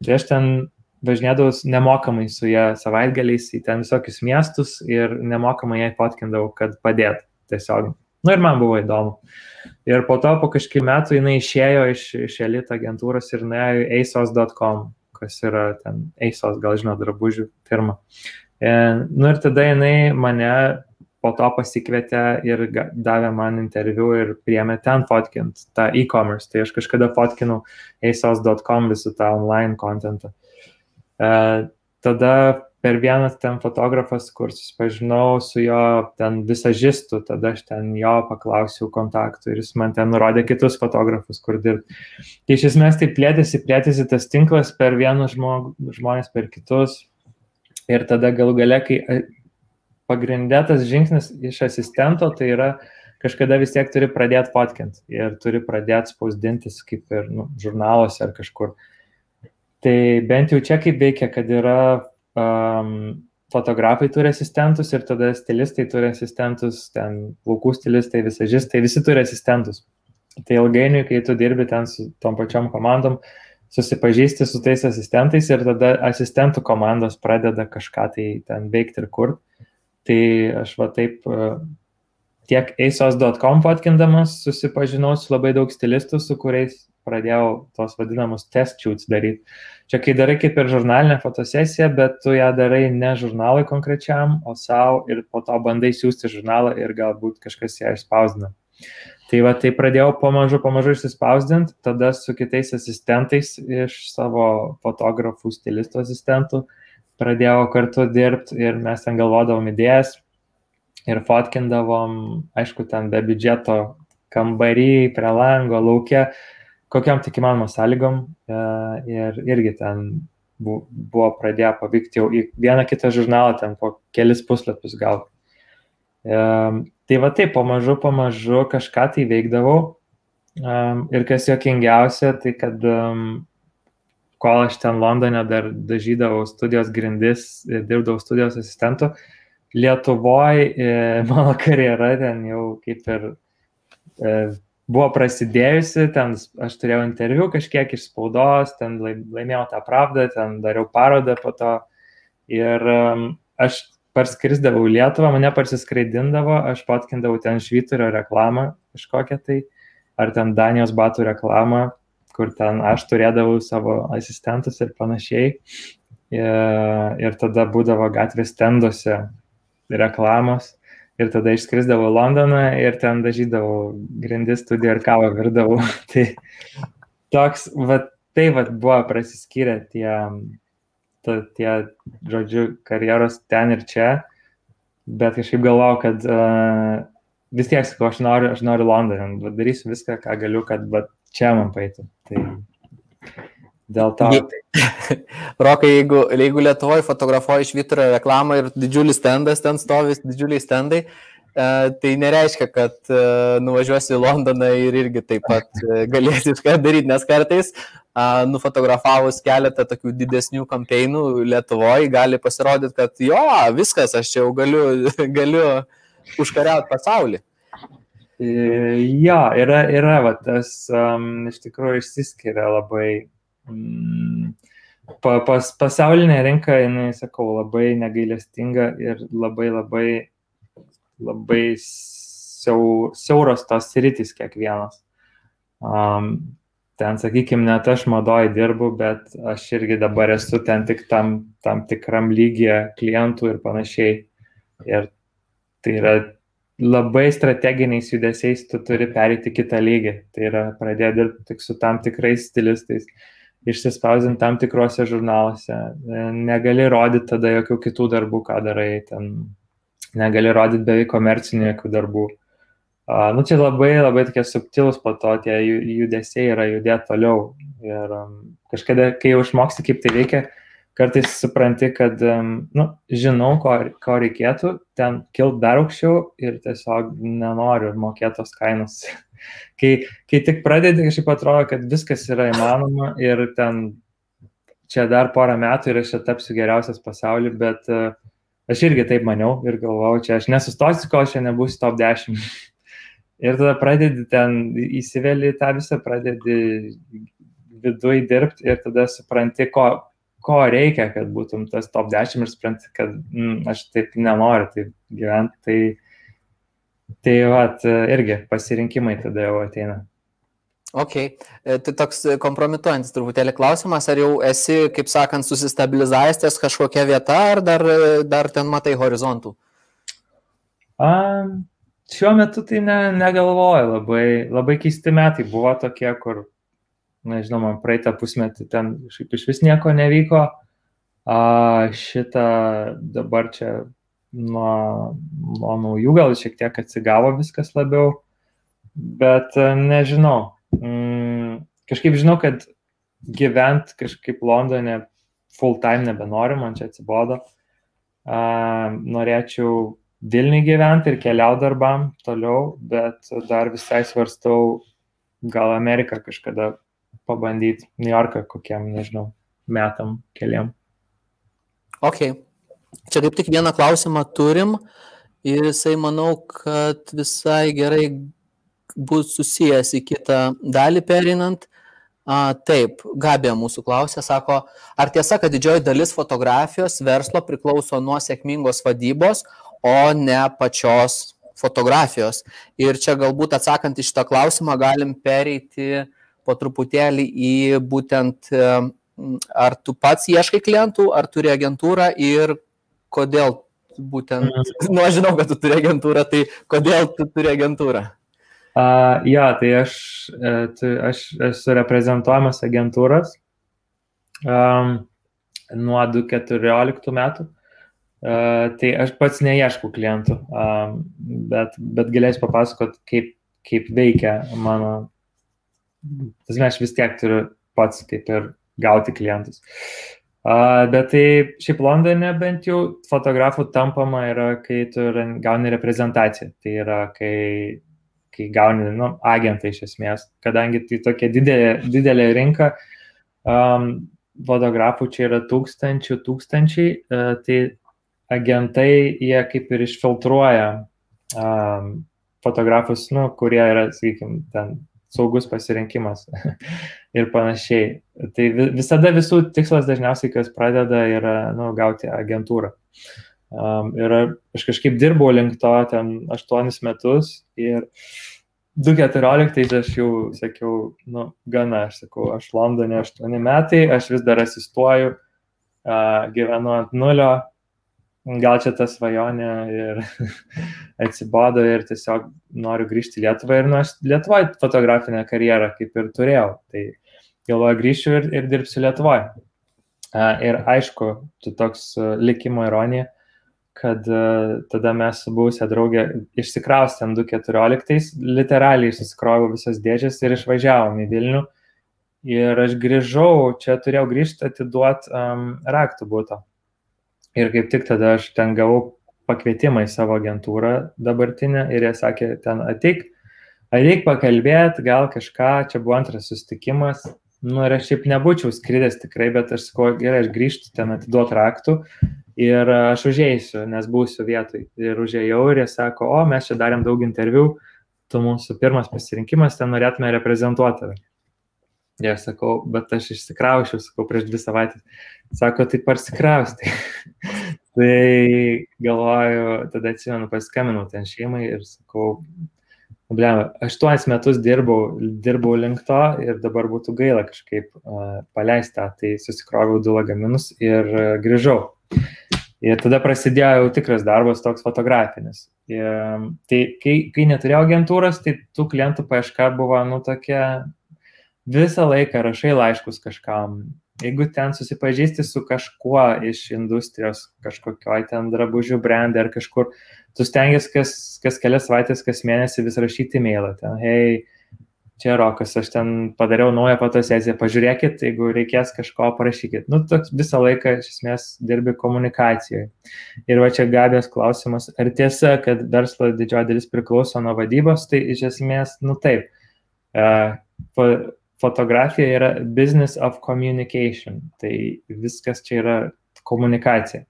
Tai aš ten važinėdavau nemokamai su jie savaitgaliais į ten visokius miestus ir nemokamai jai fotkindavau, kad padėt tiesiog. Na nu, ir man buvo įdomu. Ir po to, po kažkiek metų, jinai išėjo iš, iš elite agentūros ir nuėjo į asos.com kas yra ten Eisos, gal žinot, drabužių firma. E, nu ir tada jinai mane po to pasikvietė ir davė man interviu ir priemė ten fotkint tą e-commerce. Tai aš kažkada fotkinau asos.com visų tą online kontentą. E, tada per vienas ten fotografas, kur susipažinau su jo ten visažistų, tada aš ten jo paklausiau kontaktų ir jis man ten nurodė kitus fotografus, kur dirbti. Tai iš esmės tai plėtėsi, plėtėsi tas tinklas per vienus žmog, žmonės, per kitus. Ir tada galų gale, kai pagrindėtas žingsnis iš asistento, tai yra kažkada vis tiek turi pradėti fotkint ir turi pradėti spausdintis kaip ir nu, žurnaluose ar kažkur. Tai bent jau čia kaip veikia, kad yra um, fotografai turi asistentus ir tada stilistai turi asistentus, ten laukų stilistai, visažistai, visi turi asistentus. Tai ilgainiui, kai tu dirbi ten su tom pačiom komandom, susipažįsti su tais asistentais ir tada asistentų komandos pradeda kažką tai ten veikti ir kurti. Tai aš va taip e, tiek asos.com patkindamas susipažinau su labai daug stilistų, su kuriais pradėjau tos vadinamus test shoots daryti. Čia kai darai kaip ir žurnalinę fotosesiją, bet tu ją darai ne žurnalui konkrečiam, o savo ir po to bandai siūsti žurnalą ir galbūt kažkas ją išspausdina. Tai va, tai pradėjau pamažu, pamažu išsispausdinti, tada su kitais asistentais iš savo fotografų, stilistų asistentų pradėjau kartu dirbti ir mes ten galvodavom idėjas ir fotkindavom, aišku, ten be biudžeto kambarį, prie lango, laukia, kokiam tik įmanomam sąlygom e, ir irgi ten buvo pradėję pavykti jau į vieną kitą žurnalą, ten po kelis puslapius gal. E, tai va taip, pamažu, pamažu kažką tai veikdavau. E, ir kas jokingiausia, tai kad kol aš ten Londone dar dažydavau studijos grindis ir dirbdavau studijos asistentu, Lietuvoje mano karjera ten jau kaip ir buvo prasidėjusi, ten aš turėjau interviu kažkiek iš spaudos, ten laimėjau tą pravdą, ten dariau parodą po to ir um, aš parskrisdavau Lietuvą, mane parsiskraidindavo, aš patkindavau ten švyturio reklamą kažkokią tai, ar ten Danijos batų reklamą, kur ten aš turėdavau savo asistentus ir panašiai. Ir, ir tada būdavo gatvės tenduose reklamos ir tada išskrisdavau Londoną ir ten dažydavau grindis studiją ir kavą virdavau. [laughs] tai toks, va, tai va, buvo prasiskyrę tie, ta, tie, žodžiu, karjeros ten ir čia, bet kažkaip galvojau, kad uh, vis tiek, sakau, aš noriu, aš noriu Londoną, darysiu viską, ką galiu, kad va, čia man paėtų. Tai dėl to. [laughs] Rokai, jeigu, jeigu Lietuvoje fotografuoji švyturio reklamą ir didžiulis standas ten stovis, didžiuliai standai, e, tai nereiškia, kad e, nuvažiuosi į Londoną ir irgi taip pat e, [laughs] galėsi kažką daryti, nes kartais nufotografavus keletą tokių didesnių kampeinų Lietuvoje gali pasirodyti, kad jo, viskas, aš jau galiu, [laughs] galiu užkariauti pasaulį. Jo, yra, yra, va, tas um, iš tikrųjų išsiskiria labai pa, pas, pasaulinė rinka, jinai, sakau, labai negailestinga ir labai labai, labai siau, siauros tos rytis kiekvienas. Um, ten, sakykime, net aš madoji dirbu, bet aš irgi dabar esu ten tik tam, tam tikram lygiai klientų ir panašiai. Ir tai yra labai strateginiais judesiais tu turi perėti kitą lygį. Tai yra pradėti dirbti tik su tam tikrais stilistais. Uh, išsispausdinti tam tikrose žurnaluose, negali rodyti tada jokių kitų darbų, ką darai, ten negali rodyti beveik komercinių jokių darbų. Nu, čia labai, labai tokie subtilus po to tie judesiai yra judėti toliau. Ir um, kažkada, kai jau išmoksti, kaip tai veikia, kartais supranti, kad, um, nu, žinau, ko, ko reikėtų, ten kilt dar aukščiau ir tiesiog nenoriu mokėtos kainos. [laughs] kai, kai tik pradedi, kažkaip atrodo, kad viskas yra įmanoma ir ten čia dar porą metų ir aš čia tapsiu geriausias pasaulyje, bet uh, aš irgi taip maniau ir galvojau, čia aš nesustosiu, kol čia nebus top 10. [laughs] ir tada pradedi ten įsiveli tą visą, pradedi viduje dirbti ir tada supranti, ko, ko reikia, kad būtum tas top 10 ir supranti, kad mm, aš taip nenoriu taip gyventi. Tai Tai vat, irgi pasirinkimai tada jau ateina. Ok, e, tai toks kompromituojantis truputėlį klausimas, ar jau esi, kaip sakant, susistabilizavęs ties kažkokia vieta, ar dar, dar ten matai horizontų? A, šiuo metu tai ne, negalvoju, labai, labai keisti metai buvo tokie, kur, nežinau, man praeitą pusmetį ten iš vis nieko nevyko, a, šitą dabar čia nuo, nuo naujų gal šiek tiek atsigavo viskas labiau, bet e, nežinau. Mm, kažkaip žinau, kad gyvent kažkaip Londone full time nebenoriu, man čia atsibodo. Norėčiau Vilniui gyventi ir keliauti darbam toliau, bet dar visai svarstau gal Ameriką kažkada pabandyti, New Yorką kokiam, nežinau, metam keliam. Ok, Čia kaip tik vieną klausimą turim ir jisai manau, kad visai gerai bus susijęs į kitą dalį perinant. A, taip, Gabė mūsų klausė, sako, ar tiesa, kad didžioji dalis fotografijos verslo priklauso nuo sėkmingos vadybos, o ne pačios fotografijos. Ir čia galbūt atsakant į šitą klausimą galim pereiti po truputėlį į būtent, ar tu pats ieškai klientų, ar turi agentūrą ir kodėl būtent, [laughs] nu aš žinau, kad tu turi agentūrą, tai kodėl tu turi agentūrą? Uh, ja, tai aš, e, tai aš esu reprezentuojamas agentūros um, nuo 2014 metų. Uh, tai aš pats neieškau klientų, um, bet, bet galėsiu papasakot, kaip, kaip veikia mano. Tas mes vis tiek turiu pats kaip ir gauti klientus. Uh, bet tai šiaip Londone bent jau fotografų tampama yra, kai tu gauni reprezentaciją. Tai yra, kai kai gauni nu, agentą iš esmės, kadangi tai tokia didelė, didelė rinka, um, fotografų čia yra tūkstančių, tūkstančiai, uh, tai agentai jie kaip ir išfiltruoja um, fotografus, nu, kurie yra, sakykime, ten saugus pasirinkimas [laughs] ir panašiai. Tai visada visų tikslas dažniausiai, kas pradeda, yra nu, gauti agentūrą. Um, ir aš kažkaip dirbau link to ten aštuonis metus ir 2014 aš jau sakiau, nu, gana, aš sakau, aš Londone aštuoni metai, aš vis dar asistuoju, uh, gyvenu ant nulio, gal čia ta svajonė ir [laughs] atsibodo ir tiesiog noriu grįžti į Lietuvą ir nu, aš Lietuvoje fotografinę karjerą kaip ir turėjau, tai galvoju grįšiu ir, ir dirbsiu Lietuvoje. Ir aišku, tu toks likimo ironija, kad tada mes su buvusią draugę išsikraustėm 2014, literaliai susikroviau visas dėžės ir išvažiavom į Vilnių. Ir aš grįžau, čia turėjau grįžti atiduoti um, raktų būto. Ir kaip tik tada aš ten gavau pakvietimą į savo agentūrą dabartinę ir jie sakė, ten ateik, ateik pakalbėti, gal kažką, čia buvo antras sustikimas. Nu, ir aš šiaip nebūčiau skridęs tikrai, bet aš sakau, gerai, aš grįžtu ten atiduoti raktų ir aš užėjsiu, nes būsiu vietoj. Ir užėjau ir jie sako, o mes čia darėm daug interviu, tu mūsų pirmas pasirinkimas, ten norėtume reprezentuoti tave. Ir aš sakau, bet aš išsikraušiu, sakau, prieš dvi savaitės. Sako, tai parsikraustai. [laughs] tai galvoju, tada atsimenu, paskambinau ten šeimai ir sakau, Blema, aštuonis metus dirbau, dirbau link to ir dabar būtų gaila kažkaip uh, paleisti tą, tai susikroviau du lagaminus ir uh, grįžau. Ir tada prasidėjo jau tikras darbas toks fotografinis. Ir, tai kai, kai neturėjau agentūros, tai tų klientų paieška buvo, nu, tokia visą laiką rašai laiškus kažkam. Jeigu ten susipažįsti su kažkuo iš industrijos, kažkokioj ten drabužių brandai ar kažkur, tu stengiasi kas, kas kelias savaitės, kas mėnesį vis rašyti mailą. Ten, hei, čia Rokas, aš ten padariau naują fotosesiją, pažiūrėkit, jeigu reikės kažko, parašykit. Nu, toks visą laiką iš esmės dirbi komunikacijoje. Ir va čia gabės klausimas, ar tiesa, kad verslo didžioji dalis priklauso nuo vadybos, tai iš esmės, nu taip. Uh, fotografija yra business of communication, tai viskas čia yra komunikacija.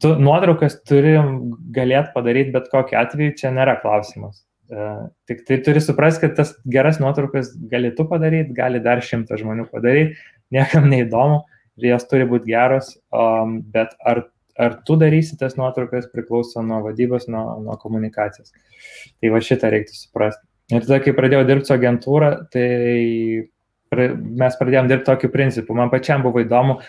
Tu nuotraukas turi galėt padaryti bet kokiu atveju, čia nėra klausimas Uh, tik tai turi suprasti, kad tas geras nuotraukas gali tu padaryti, gali dar šimtas žmonių padaryti, niekam neįdomu jos turi būti geros, bet ar, ar tu darysi tas nuotraukas priklauso nuo vadybos, nuo, nuo komunikacijos. Tai va šitą reiktų suprasti. Ir tada, kai pradėjau dirbti su agentūra, tai mes pradėjom dirbti tokiu principu. Man pačiam buvo įdomu,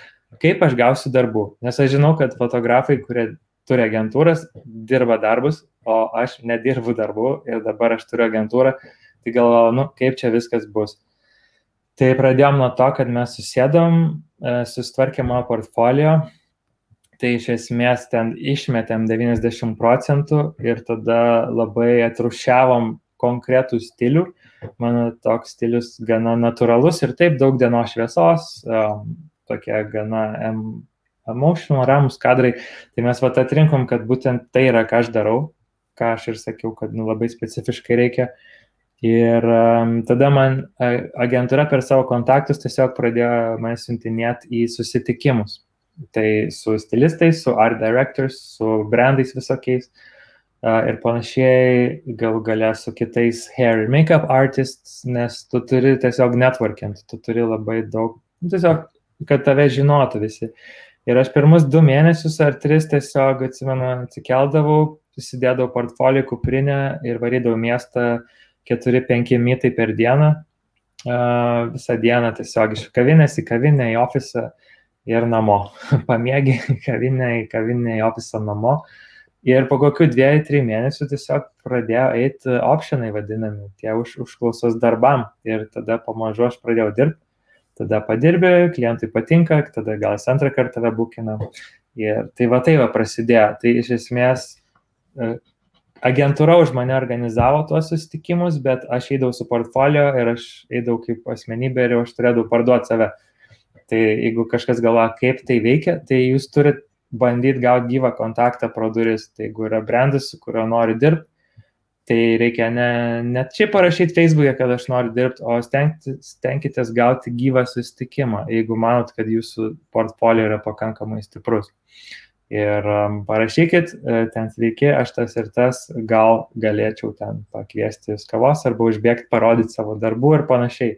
kaip aš gausiu darbų. Nes aš žinau, kad fotografai, kurie turi agentūras, dirba darbus, o aš nedirbu darbų ir dabar aš turiu agentūrą, tai galvoju, nu, kaip čia viskas bus. Tai pradėjom nuo to, kad mes susėdom, e, sustvarkėm mano portfolio, tai iš esmės ten išmetėm 90 procentų ir tada labai atrušiavom konkretų stilių. Mano toks stilius gana natūralus ir taip daug dienos šviesos, tokia gana emotional, ramus kadrai, tai mes vat atrinkom, kad būtent tai yra, ką aš darau, ką aš ir sakiau, kad nu, labai specifiškai reikia. Ir um, tada man agentūra per savo kontaktus tiesiog pradėjo mane siuntinėti į susitikimus. Tai su stilistais, su art directors, su brandais visokiais. Ir panašiai, gal galę su kitais hair ir makeup artists, nes tu turi tiesiog networkint, tu turi labai daug, nu, tiesiog, kad tave žinotų visi. Ir aš pirmus du mėnesius ar tris tiesiog, atsimenu, atsikeldavau, susidėdavau portfolio kuprinę ir varydavau miestą 4-5 mytai per dieną. Uh, visą dieną tiesiog iš kavinės į kavinę, į ofisą ir namo. [laughs] Pamėgi kavinę, į kavinę, į ofisą namo. Uh, Ir po kokių dviejų, trijų mėnesių tiesiog pradėjo eiti optionai vadinami, tie už, užklausos darbam. Ir tada pamažu aš pradėjau dirbti, tada padirbė, klientui patinka, tada gal jis antrą kartą tave būkina. Ir tai va tai va prasidėjo. Tai iš esmės e, agentūra už mane organizavo tuos susitikimus, bet aš eidavau su portfolio ir aš eidavau kaip asmenybė ir aš turėdavau parduoti save. Tai jeigu kažkas galvoja, kaip tai veikia, tai jūs turit bandyti gauti gyvą kontaktą pro duris. Tai jeigu yra brandas, su kuriuo nori dirbti, tai reikia ne, ne čia parašyti Facebook'e, kad aš noriu dirbti, o stenkitės gauti gyvą susitikimą, jeigu manot, kad jūsų portfolio yra pakankamai stiprus. Ir um, parašykit, e, ten sveiki, aš tas ir tas, gal galėčiau ten pakviesti kavos arba užbėgti, parodyti savo darbų ir panašiai.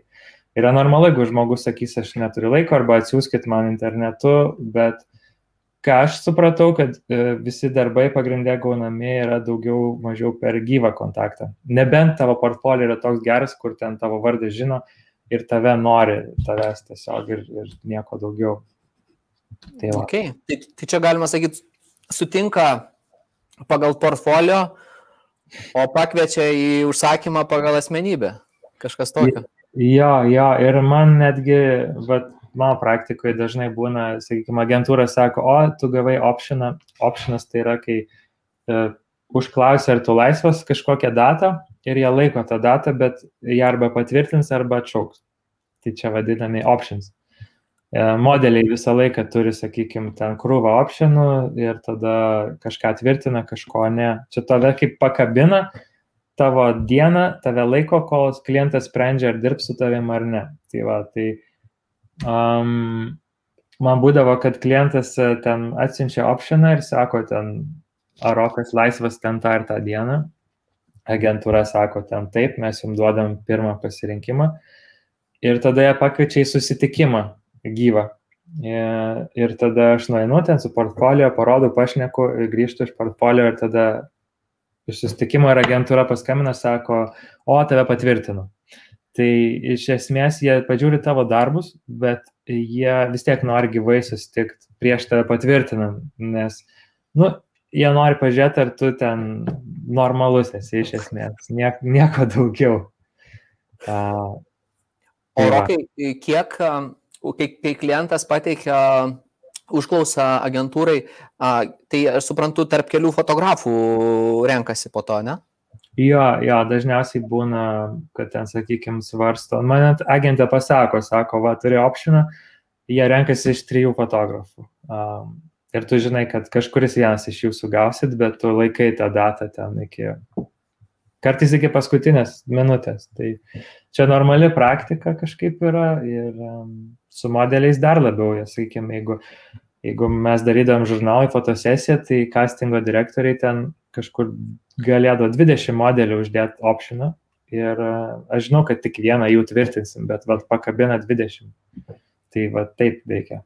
Yra normalu, jeigu žmogus sakys, aš neturiu laiko arba atsiųskit man internetu, bet ką aš supratau, kad e, visi darbai pagrindė gaunami yra daugiau mažiau per gyvą kontaktą. Nebent tavo portfolio yra toks geras, kur ten tavo vardą žino ir tave nori tavęs tiesiog ir, ir nieko daugiau. Tai, va. okay. tai, tai čia galima sakyti, sutinka pagal portfolio, o pakviečia į užsakymą pagal asmenybę. Kažkas tokio. Jo, jo, ir man netgi, vat, mano praktikoje dažnai būna, sakykime, agentūra sako, o, tu gavai optioną, optionas tai yra, kai uh, užklausia, ar tu laisvas kažkokią datą ir jie laiko tą datą, bet jie arba patvirtins, arba atšauks. Tai čia vadinami options. Uh, modeliai visą laiką turi, sakykime, ten krūvą optionų ir tada kažką tvirtina, kažko ne. Čia tave kaip pakabina, tavo dieną, tave laiko, kol klientas sprendžia, ar dirbs su tavim ar ne. Tai va, tai Um, man būdavo, kad klientas e, ten atsiunčia optioną ir sako ten, ar rokas laisvas ten tą ir tą dieną. Agentūra sako ten taip, mes jums duodam pirmą pasirinkimą. Ir tada jie pakviečia į susitikimą gyvą. Ir, ir tada aš nueinu ten su portfolio, parodau, pašneku, grįžtu iš portfolio ir tada iš susitikimo ir agentūra paskambina, sako, o tave patvirtinu. Tai iš esmės jie pažiūri tavo darbus, bet jie vis tiek nori gyvai susitikti prieš tave patvirtinant, nes, nu, jie nori pažiūrėti, ar tu ten normalus esi iš esmės, niek, nieko daugiau. Uh, o Rokai, kiek, kai, kai klientas pateikia užklausą agentūrai, tai aš suprantu, tarp kelių fotografų renkasi po to, ne? Jo, jo, dažniausiai būna, kad ten, sakykime, svarsto. Man net agentė pasako, sako, va, turi optioną, jie renkasi iš trijų fotografų. Um, ir tu žinai, kad kažkuris vienas iš jūsų gausit, bet tu laikai tą datą ten iki, kartais iki paskutinės minutės. Tai čia normali praktika kažkaip yra ir um, su modeliais dar labiau, sakykime, jeigu, jeigu mes darydavom žurnalai fotosesiją, tai castingo direktoriai ten kažkur galėdavo 20 modelių uždėti optioną ir e, aš žinau, kad tik vieną jų tvirtinsim, bet vat, pakabina 20. Tai va taip veikia.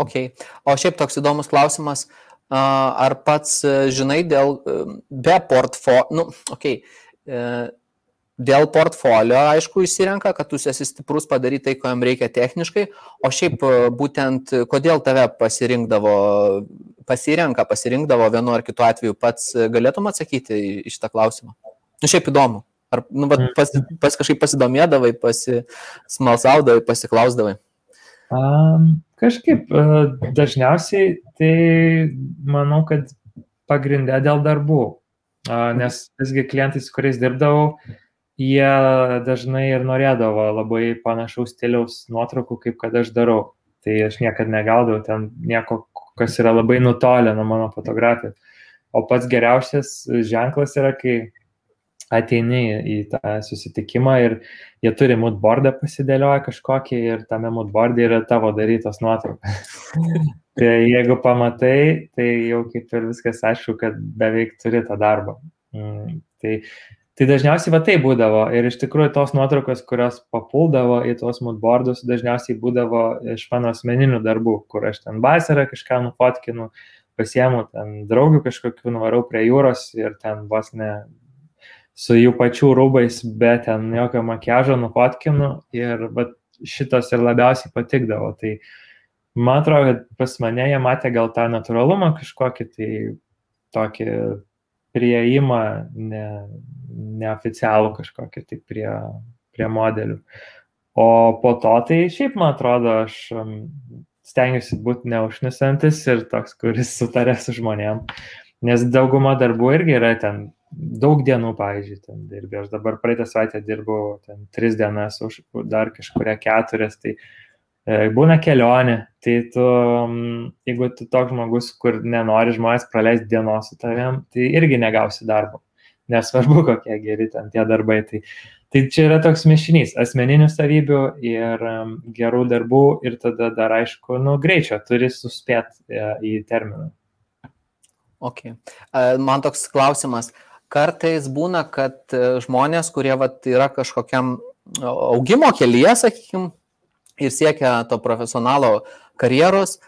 Ok. O šiaip toks įdomus klausimas, ar pats e, žinai dėl e, be portfolio, nu, ok, dėl portfolio, aišku, įsirenka, kad tu esi stiprus padaryti tai, ko jam reikia techniškai, o šiaip būtent kodėl tave pasirinkdavo, pasirenka, pasirinkdavo vienu ar kitu atveju, pats galėtum atsakyti į šitą klausimą? Nu, šiaip įdomu. Ar nu, pas, pas kažkaip pasidomėdavai, pasismalsaudavai, pasiklausdavai? Um, kažkaip dažniausiai tai manau, kad pagrindė dėl darbų. Nes visgi klientai, su kuriais dirbdavau, jie dažnai ir norėdavo labai panašaus stiliaus nuotraukų, kaip kad aš darau. Tai aš niekada negaudavau ten nieko, kas yra labai nutolę nuo mano fotografijos. O pats geriausias ženklas yra, kai ateini į tą susitikimą ir jie turi moodboardą pasidėlioję kažkokį ir tame moodboardė yra tavo darytos nuotraukos. [laughs] tai jeigu pamatai, tai jau kaip ir viskas aišku, kad beveik turi tą darbą. Mm, tai, tai dažniausiai va tai būdavo ir iš tikrųjų tos nuotraukos, kurios papuldavo į tuos moodboardus, dažniausiai būdavo iš mano asmeninių darbų, kur aš ten vasarą kažką nufotkinu, pasiemu ten draugių kažkokių, nuvarau prie jūros ir ten vos ne su jų pačių rūbais, bet ten jokio makiažo nufotkinu ir va, šitas ir labiausiai patikdavo. Tai man atrodo, kad pas mane jie matė gal tą natūralumą kažkokį, tai tokį prieimą ne, neoficialų kažkokį tai prie, prie modelių. O po to tai šiaip man atrodo, aš um, stengiuosi būti neužnisantis ir toks, kuris sutarė su žmonėm. Nes dauguma darbų irgi yra ten daug dienų, pavyzdžiui, ten dirbi. Aš dabar praeitą savaitę dirbau ten tris dienas, už dar kažkuria keturias, tai e, būna kelionė. Tai tu, jeigu tu toks žmogus, kur nenori žmonės praleisti dienos su tavim, tai irgi negausi darbo. Nesvarbu, [laughs] kokie geri ten tie darbai. Tai, tai čia yra toks mišinys asmeninių savybių ir um, gerų darbų ir tada dar aišku, nu, greičio turi suspėti e, į terminą. Ok. Man toks klausimas. Kartais būna, kad e, žmonės, kurie vat, yra kažkokiam augimo kelyje, sakykime, ir siekia to profesionalo karjeros,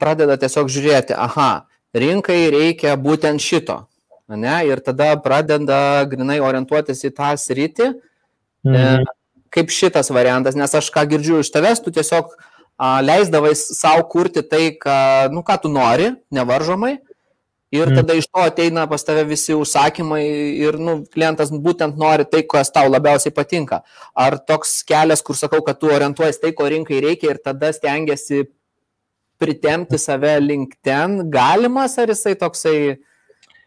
pradeda tiesiog žiūrėti, aha, rinkai reikia būtent šito. Ne? Ir tada pradeda grinai orientuotis į tą sritį, e, mhm. kaip šitas variantas, nes aš ką girdžiu iš tavęs, tu tiesiog leisdavai savo kurti tai, ką, nu, ką tu nori, nevaržomai, Ir mm. tada iš to ateina pas tave visi užsakymai ir nu, klientas būtent nori tai, kas tau labiausiai patinka. Ar toks kelias, kur sakau, kad tu orientuojas tai, ko rinkai reikia ir tada stengiasi pritemti save link ten, galimas ar jisai toksai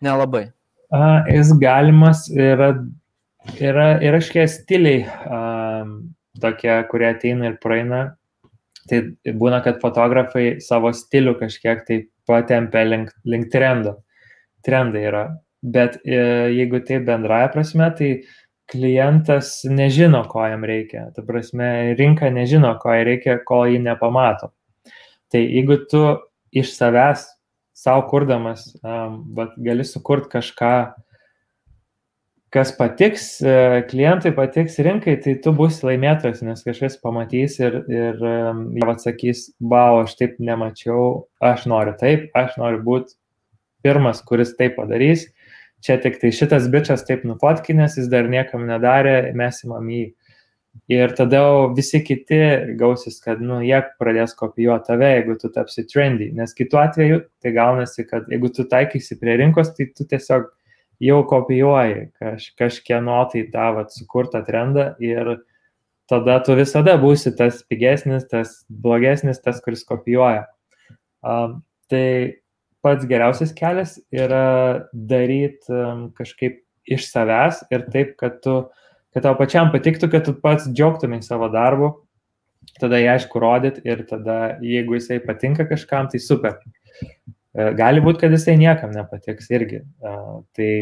nelabai? A, jis galimas yra, yra, yra kažkokie stiliai, a, tokie, kurie ateina ir praeina. Tai būna, kad fotografai savo stilių kažkiek tai patempia link, link trendo. Trendai yra. Bet e, jeigu tai bendraja prasme, tai klientas nežino, ko jam reikia. Ta prasme, rinka nežino, ko jai reikia, ko jį nepamato. Tai jeigu tu iš savęs savo kurdamas, um, gali sukurti kažką, kas patiks, e, klientai patiks rinkai, tai tu būsi laimėtojas, nes kažkas pamatys ir, ir jie atsakys, wow, aš taip nemačiau, aš noriu taip, aš noriu būti pirmas, kuris tai padarys. Čia tik tai šitas bičias taip nufotkinės, jis dar niekam nedarė, mes įmam jį. Ir tada visi kiti gausis, kad, nu, jie pradės kopijuoti tave, jeigu tu tapsi trendy. Nes kitu atveju tai gaunasi, kad jeigu tu taikysi prie rinkos, tai tu tiesiog jau kopijuoji kaž, kažkieno tai tą vat, sukurtą trendą ir tada tu visada būsi tas pigesnis, tas blogesnis, tas, kuris kopijuoja. Um, tai pats geriausias kelias yra daryti um, kažkaip iš savęs ir taip, kad, tu, kad tau pačiam patiktų, kad tu pats džiaugtumai savo darbu, tada jį aišku rodyt ir tada, jeigu jisai patinka kažkam, tai super. E, gali būti, kad jisai niekam nepatiks irgi. E, tai,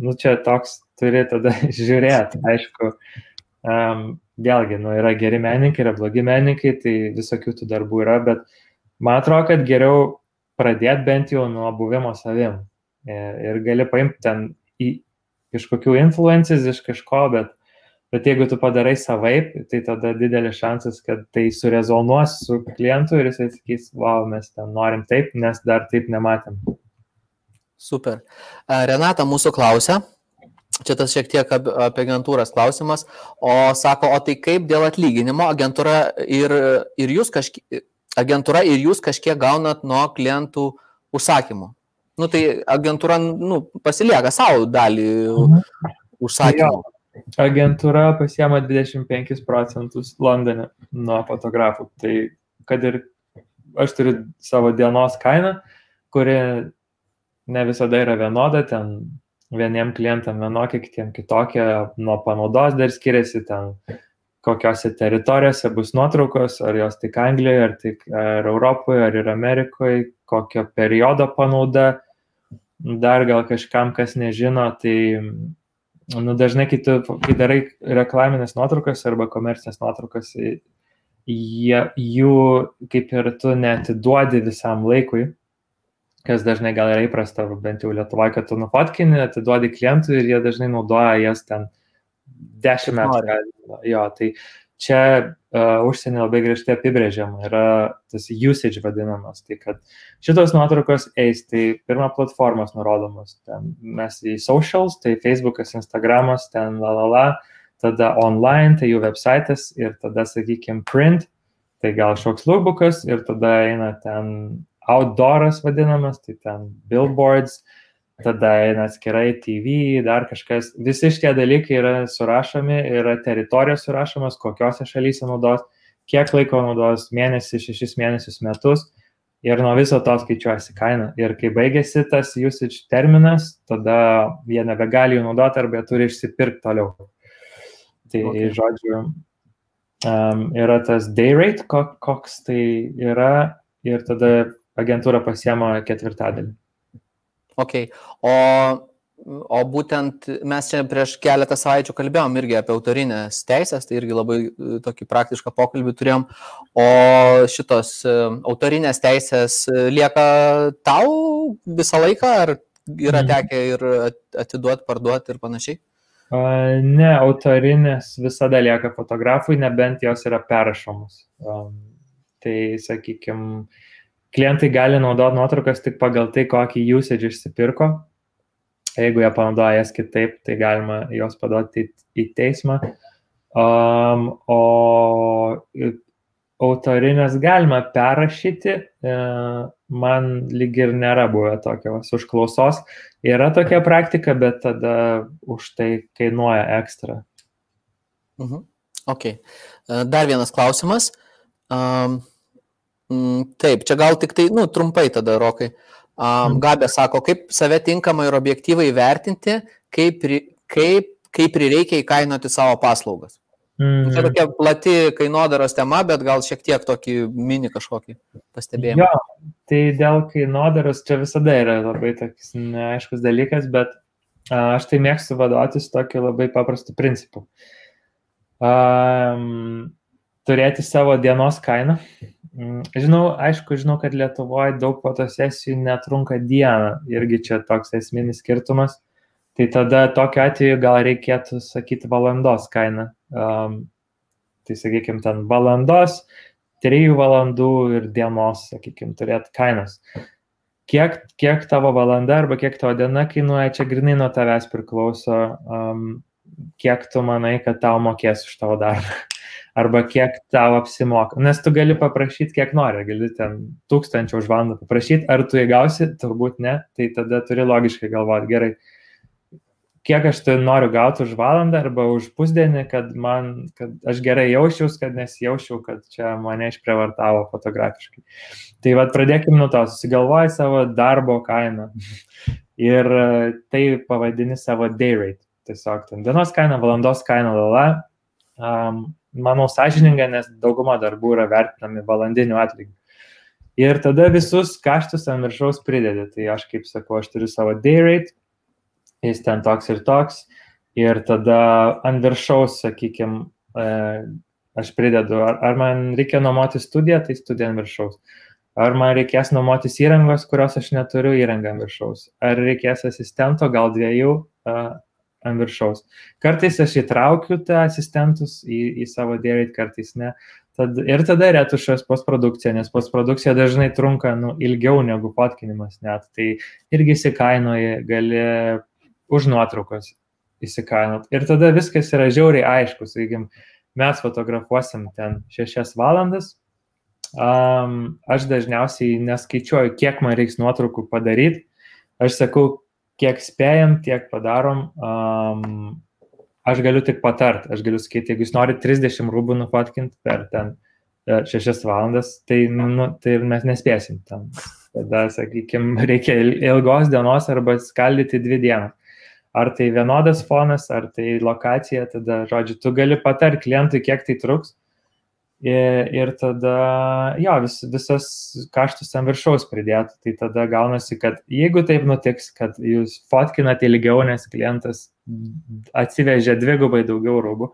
nu, čia toks turi tada [laughs] žiūrėti, aišku. Um, vėlgi, nu, yra geri menininkai, yra blogi menininkai, tai visokių tų darbų yra, bet man atrodo, kad geriau pradėti bent jau nuo buvimo savim. Ir, gali paimti ten į kažkokių influencers iš kažko, bet Bet jeigu tu padarai savaip, tai tada didelis šansas, kad tai surezonuos su klientu ir jisai sakys, wow, mes ten norim taip, nes dar taip nematėm. Super. Renata mūsų klausia, čia tas šiek tiek apie agentūras klausimas, o sako, o tai kaip dėl atlyginimo agentūra ir, ir jūs kažkiek, agentūra ir jūs kažkiek gaunat nuo klientų užsakymų. Nu, tai agentūra nu, pasilieka savo dalį mhm. užsakymų. Jo agentūra pasiema 25 procentus Londone nuo fotografų. Tai kad ir aš turiu savo dienos kainą, kuri ne visada yra vienoda, ten vieniem klientam vienokia, kitiem kitokia, nuo panaudos dar skiriasi, ten kokiose teritorijose bus nuotraukos, ar jos tik Anglijoje, ar tik ar Europoje, ar ir Amerikoje, kokio periodo panauda, dar gal kažkam, kas nežino, tai nu, dažnai, kai, tu, kai darai reklaminės nuotraukas arba komercinės nuotraukas, jie, jų kaip ir tu netiduodi visam laikui, kas dažnai gal yra įprasta, bent jau Lietuvoje, kad tu nufotkini, atiduodi klientui ir jie dažnai naudoja jas ten dešimt metų. Jo, tai čia uh, užsienį labai griežtai apibrėžiama yra tas usage vadinamas. Tai kad šitos nuotraukos eis, tai pirmą platformos nurodomos. Ten mes į socials, tai Facebookas, Instagramas, ten la la la, tada online, tai jų websitas ir tada, sakykime, print, tai gal šoks lookbookas ir tada eina ten outdooras vadinamas, tai ten billboards, tada eina atskirai TV, dar kažkas. Visi šitie dalykai yra surašomi, yra teritorijos surašomas, kokiose šalyse naudos, kiek laiko naudos, mėnesį, šešis mėnesius, metus. Ir nuo viso to skaičiuojasi kaina. Ir kai baigėsi tas usage terminas, tada jie nebegali jų naudoti arba jie turi išsipirkti toliau. Tai okay. žodžiu, um, yra tas day rate, koks tai yra, ir tada agentūra pasiema ketvirtadalį. Ok, o, o būtent mes čia prieš keletą savaičių kalbėjom irgi apie autorinės teisės, tai irgi labai e, tokį praktišką pokalbį turėjom, o šitos e, autorinės teisės e, lieka tau visą laiką, ar yra mhm. tekę ir atiduoti, parduoti ir panašiai? Ne, autorinės visada lieka fotografui, nebent jos yra perrašomos. Tai, sakykime, klientai gali naudoti nuotraukas tik pagal tai, kokį usage išsipirko. Jeigu jie panaudoja jas kitaip, tai galima juos paduoti į teismą. Um, o autorinės galima perrašyti, e, man lyg ir nėra buvę tokios užklausos. Yra tokia praktika, bet tada už tai kainuoja ekstra. Mhm. Ok. E, dar vienas klausimas. Um, taip, čia gal tik tai, nu, trumpai tada, Rokai. Um, Gabė sako, kaip save tinkamai ir objektyvai vertinti, kaip, kaip, kaip prireikia įkainoti savo paslaugas. Mm. Tai tokia plati kainodaros tema, bet gal šiek tiek tokį mini kažkokį pastebėjimą. Jo, tai dėl kainodaros čia visada yra labai toks neaiškus dalykas, bet a, aš tai mėgstu vadovautis tokiu labai paprastu principu. Um, turėti savo dienos kainą, Mm, žinau, aišku, žinau, kad Lietuvoje daug fotosesijų netrunka dieną, irgi čia toks esminis skirtumas. Tai tada tokiu atveju gal reikėtų sakyti valandos kainą. Um, tai sakykime, ten valandos, trijų valandų ir dienos, sakykime, turėti kainas. Kiek, kiek tavo valanda arba kiek tavo diena kainuoja, čia grinai nuo tavęs priklauso, um, kiek tu manai, kad tau mokės už tavo darbą arba kiek tau apsimoka. Nes tu gali paprašyti, kiek nori, gali ten tūkstančių už valandą paprašyti, ar tu įgausi, turbūt ne, tai tada turi logiškai galvoti, gerai, kiek aš tai noriu gauti už valandą arba už pusdienį, kad, man, kad aš gerai jausčiaus, kad nesijaučiau, kad čia mane išprievartavo fotografiškai. Tai vad pradėkime nuo to, susigalvoji savo darbo kainą [laughs] ir tai pavadini savo day rate. Tiesiog ten dienos kaina, valandos kaina, lala. Um, manau, sąžininga, nes dauguma darbų yra vertinami valandiniu atlygiu. Ir tada visus kaštus ant viršaus pridedi. Tai aš kaip sakau, aš turiu savo day rate, jis ten toks ir toks. Ir tada ant viršaus, sakykime, aš pridedu, ar, ar man reikia nuomoti studiją, tai studija ant viršaus. Ar man reikės nuomotis įrangos, kurios aš neturiu įrangą ant viršaus. Ar reikės asistento, gal dviejų, ant viršaus. Kartais aš įtraukiu tą asistentus į, į savo dėrėt, kartais ne. Tad, ir tada retušas postprodukcija, nes postprodukcija dažnai trunka nu, ilgiau negu fotkinimas net. Tai irgi įsikainoji, gali už nuotraukos įsikainot. Ir tada viskas yra žiauriai aišku. Sakykim, mes fotografuosim ten šešias valandas. Um, aš dažniausiai neskaičiuoju, kiek man reiks nuotraukų padaryti. Aš sakau, kiek spėjam, tiek padarom. Um, aš galiu tik patart, aš galiu sakyti, jeigu jūs norite 30 rūbų nufotkinti per ten 6 e, valandas, tai, nu, tai mes nespėsim tam. Tada, sakykime, [laughs] reikia ilgos dienos arba skaldyti dvi dienas. Ar tai vienodas fonas, ar tai lokacija, tada, žodžiu, tu gali patart klientui, kiek tai truks Ir, ir tada, jo, vis, visas kaštus ant viršaus pridėtų. Tai tada gaunasi, kad jeigu taip nutiks, kad jūs fotkinate ilgiau, nes klientas atsivežė dvigubai daugiau rūbų,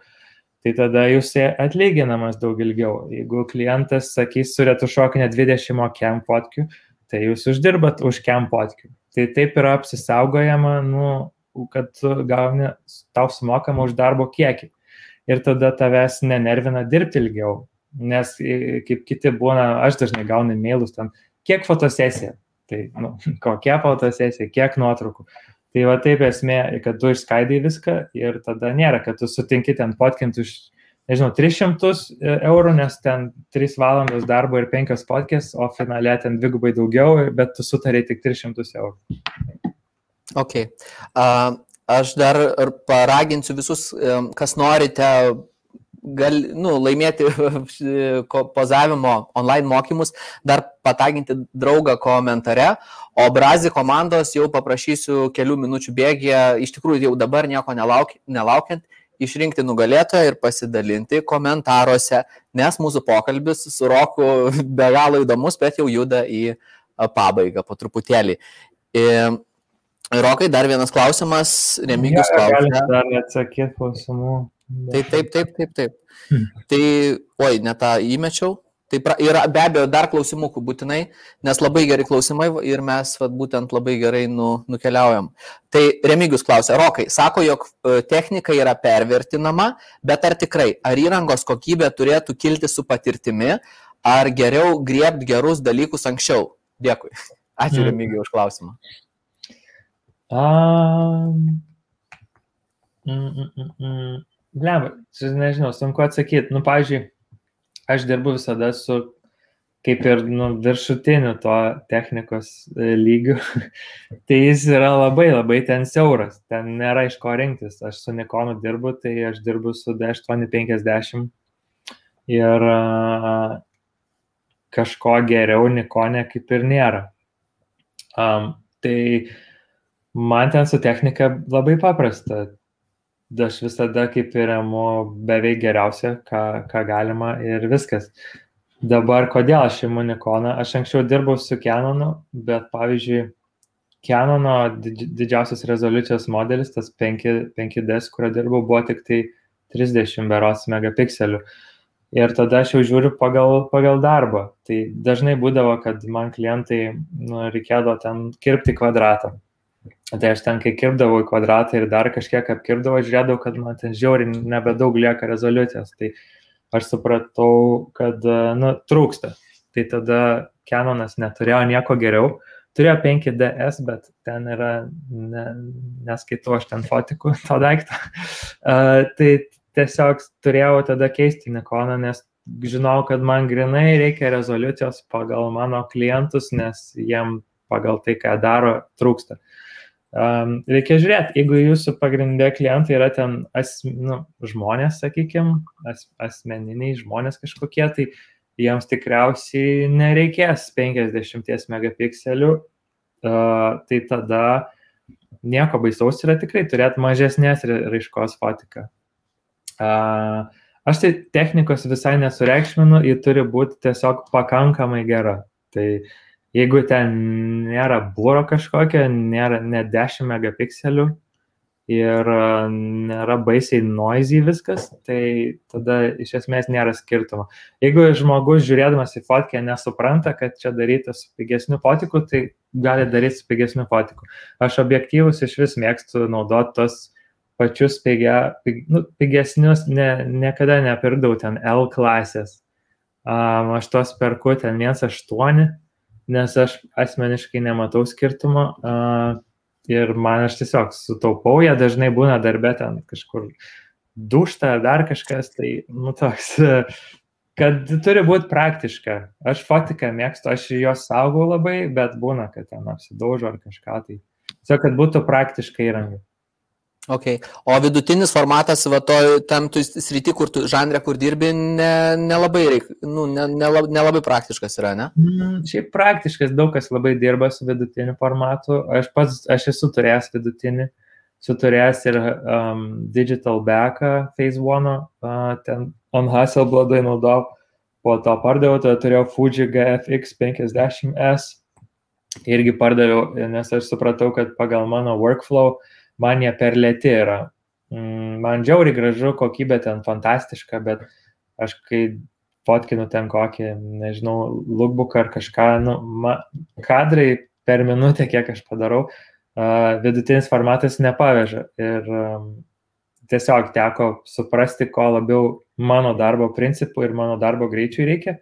tai tada jūs atlyginamas daug ilgiau. Jeigu klientas sakys, suretušuok ne 20 kem fotkių, tai jūs uždirbat už kem fotkių. Tai taip yra apsisaugojama, nu, kad gauni, tau sumokama už darbo kiekį. Ir tada tavęs nenervina dirbti ilgiau. Nes kaip kiti būna, aš dažnai gaunu mailus ten, kiek fotosesija. Tai, nu, [laughs] kokia fotosesija, kiek nuotraukų. Tai va taip esmė, kad tu išskaidai viską ir tada nėra, kad tu sutinki ten potkinti už, nežinau, 300 e, eurų, nes ten 3 valandos darbo ir 5 potkės, o finale ten dvigubai daugiau, bet tu sutarė tik 300 eurų. Ok. Uh, aš dar paraginsiu visus, kas norite gal, nu, laimėti [laughs] pozavimo online mokymus, dar pataginti draugą komentare, o Brazi komandos jau paprašysiu kelių minučių bėgėje, iš tikrųjų jau dabar nieko nelauk, nelaukiant, išrinkti nugalėtoją ir pasidalinti komentaruose, nes mūsų pokalbis su Roku [laughs] be galo įdomus, bet jau juda į pabaigą po truputėlį. Rokai, dar vienas klausimas, Remigijus ja, klausia. Dar atsakyti klausimų. Tai taip, taip, taip, taip. Hmm. Tai, oi, ne tą įmečiau. Tai pra, yra be abejo dar klausimukų būtinai, nes labai geri klausimai ir mes vat, būtent labai gerai nu, nukeliaujam. Tai Remigius klausia, Rokai, sako, jog e, technika yra pervertinama, bet ar tikrai, ar įrangos kokybė turėtų kilti su patirtimi, ar geriau griebti gerus dalykus anksčiau? Dėkui. Ačiū mm. Remigijui už klausimą. Um, mm, mm, mm, mm. Lemba, nežinau, sunku atsakyti. Nu, pavyzdžiui, aš dirbu visada su kaip ir nu, viršutiniu to technikos e, lygiu, [laughs] tai jis yra labai labai ten siauras, ten nėra iš ko rinktis. Aš su Nikonu dirbu, tai aš dirbu su D850 ir uh, kažko geriau Nikone kaip ir nėra. Um, tai man ten su technika labai paprasta aš visada kaip ir emu beveik geriausia, ką, ką galima ir viskas. Dabar kodėl aš imu Nikoną? Aš anksčiau dirbau su Canonu, bet pavyzdžiui, Canono didžiausias rezoliucijos modelis, tas 5, 5D, kurio dirbau, buvo tik tai 30 beros megapikselių. Ir tada aš jau žiūriu pagal, pagal darbą. Tai dažnai būdavo, kad man klientai nu, reikėdavo ten kirpti kvadratą. Tai aš ten, kai kirpdavau į kvadratą ir dar kažkiek apkirpdavau, žiūrėdavau, kad man ten žiauriai nebedaug lieka rezoliucijos. Tai aš supratau, kad, nu, trūksta. Tai tada Canonas neturėjo nieko geriau. Turėjo 5DS, bet ten yra, ne, neskaitau aš ten fotikų [laughs] to daiktą. Uh, tai tiesiog turėjau tada keisti Nikoną, nes žinau, kad man grinai reikia rezoliucijos pagal mano klientus, nes jiem pagal tai, ką daro, trūksta. Uh, Um, reikia žiūrėti, jeigu jūsų pagrindė klientai yra ten as, nu, žmonės, sakykime, as, asmeniniai žmonės kažkokie, tai jiems tikriausiai nereikės 50 megapikselių, uh, tai tada nieko baisaus yra tikrai turėti mažesnės raiškos fotiką. Uh, aš tai technikos visai nesureikšminu, ji turi būti tiesiog pakankamai gera. Tai uh, jeigu ten nėra būro kažkokio, nėra net 10 megapikselių ir e, nėra baisiai noisy viskas, tai tada iš esmės nėra skirtumo. Jeigu žmogus žiūrėdamas į fotkę nesupranta, kad čia daryti su pigesniu fotiku, tai gali daryti su pigesniu fotiku. Aš objektyvus iš vis mėgstu naudoti tos pačius pigia, pig, nu, pigesnius, ne, niekada nepirkdavau ten L klasės. Um, aš tos perku ten 1.8 nes aš asmeniškai nematau skirtumo uh, ir man aš tiesiog sutaupau, jie dažnai būna darbė ten kažkur dušta ar dar kažkas, tai, nu, toks, [laughs] kad turi būti praktiška. Aš fotiką mėgstu, aš jos saugau labai, bet būna, kad ten apsidaužo ar kažką, tai tiesiog, kad būtų praktiška įranga. Okay. O vidutinis formatas, va, to, tam tu srity, kur tu žanrė, kur dirbi, nelabai ne, ne reik, nu, nelabai ne, ne praktiškas yra, ne? Mm, šiaip praktiškas, daug kas labai dirba su vidutiniu formatu. Aš pats, aš esu turėjęs vidutinį, esu turėjęs ir um, digital backą Phase One, uh, ten on Hasselbladai naudojau, po to pardaviau, tada turėjau Fuji GFX 50S, irgi pardaviau, nes aš supratau, kad pagal mano workflow, uh, man jie per lėti yra. mm, man džiauri gražu, kokybė ten fantastiška, bet aš kai fotkinu ten kokį, nežinau, lookbook ar kažką, nu, ma, kadrai per minutę, kiek aš padarau, uh, vidutinis formatas nepaveža. Ir um, tiesiog teko suprasti, ko labiau mano darbo principų ir mano darbo greičiui reikia.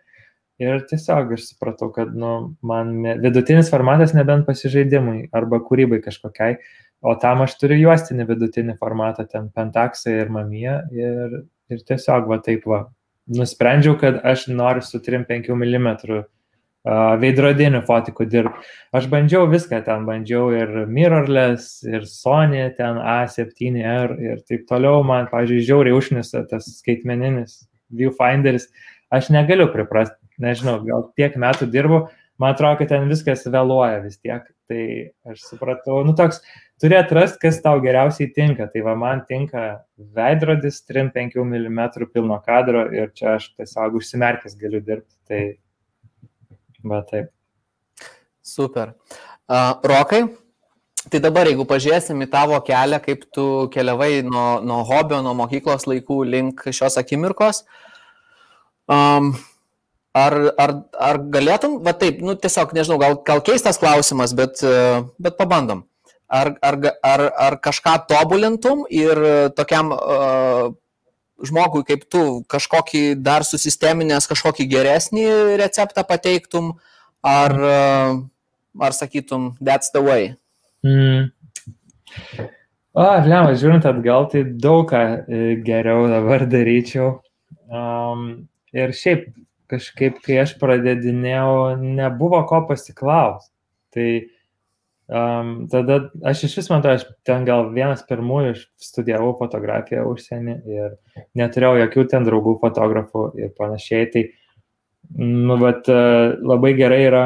Ir tiesiog aš supratau, kad nu, man vidutinis formatas nebent pasižaidimui arba kūrybai kažkokiai, o tam aš turiu juostinį vidutinį formatą, ten pentaksą ir mamiją. Ir, ir tiesiog va taip va, nusprendžiau, kad aš noriu su 3-5 mm uh, veidrodiniu fotiku dirbti. Aš bandžiau viską ten, bandžiau ir mirrorless, ir Sony, ten A7R ir taip toliau. Man, pavyzdžiui, žiauriai užnisa tas skaitmeninis viewfinderis. Aš negaliu priprasti, nežinau, gal tiek metų dirbu, man atrodo, kad ten viskas vėluoja vis tiek. Tai aš supratau, nu toks, turi atrasti, kas tau geriausiai tinka. Tai va, man tinka veidrodis 3-5 mm pilno kadro ir čia aš tiesiog užsimerkęs galiu dirbti. Tai, va taip. Super. Uh, Rokai, tai dabar jeigu pažiūrėsim į tavo kelią, kaip tu keliavai nuo, nuo hobio, nuo mokyklos laikų link šios akimirkos, um, Ar, ar, ar galėtum, va taip, nu tiesiog, nežinau, gal, gal keistas klausimas, bet, bet pabandom. Ar, ar, ar, ar kažką tobulintum ir tokiam uh, žmogui kaip tu kažkokį dar susisteminės, kažkokį geresnį receptą pateiktum, ar, uh, ar sakytum, that's the way? Mm. O, lemą, žiūrint atgal, tai daug ką e, geriau dabar daryčiau. Um, ir šiaip kažkaip, kai aš pradedinėjau, nebuvo ko pasiklausti. Tai um, tada aš iš vis, man atrodo, aš ten gal vienas pirmųjų studijavau fotografiją užsienį ir neturėjau jokių ten draugų fotografų ir panašiai. Tai, nu, bet uh, labai gerai yra,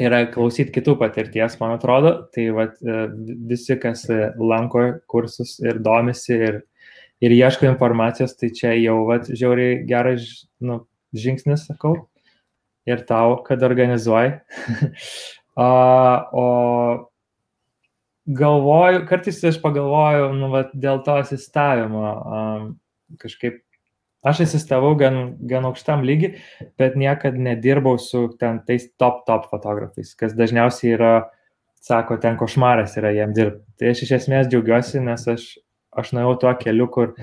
yra klausyti kitų patirties, man atrodo. Tai vat, uh, visi, kas lanko kursus ir domisi ir, ir ieško informacijos, tai čia jau vat, žiauriai geras, nu, žingsnis, sakau, ir tau, kad organizuoji. [laughs] o galvoju, kartais aš pagalvoju, nu, va, dėl to asistavimo um, kažkaip. Aš asistavau gan, gan aukštam lygi, bet niekada nedirbau su ten tais top, top fotografais, kas dažniausiai yra, sako, ten košmaras yra jiem dirbti. Tai aš iš esmės džiaugiuosi, nes aš, aš nuėjau tuo keliu, kur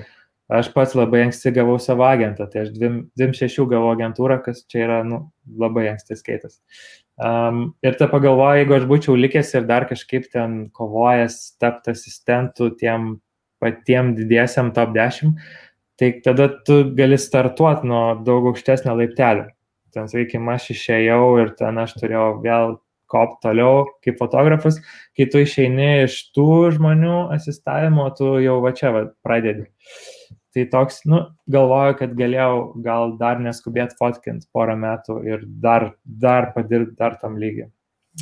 Aš pats labai anksti gavau savo agentą, tai aš 26 gavau agentūrą, kas čia yra nu, labai anksti skaitas. Um, ir ta pagalvoju, jeigu aš būčiau likęs ir dar kažkaip ten kovojęs tapti asistentų tiem patiem didiesiam top 10, tai tada tu gali startuoti nuo daug aukštesnio laiptelio. Ten, sakykime, aš išėjau ir ten aš turėjau vėl kop toliau kaip fotografas, kai tu išeini iš tų žmonių asistavimo, tu jau va čia va, pradedi. Uh, Tai toks, nu, galvoju, kad galėjau gal dar neskubėti fotkint porą metų ir dar, dar padirbti dar tam lygiai.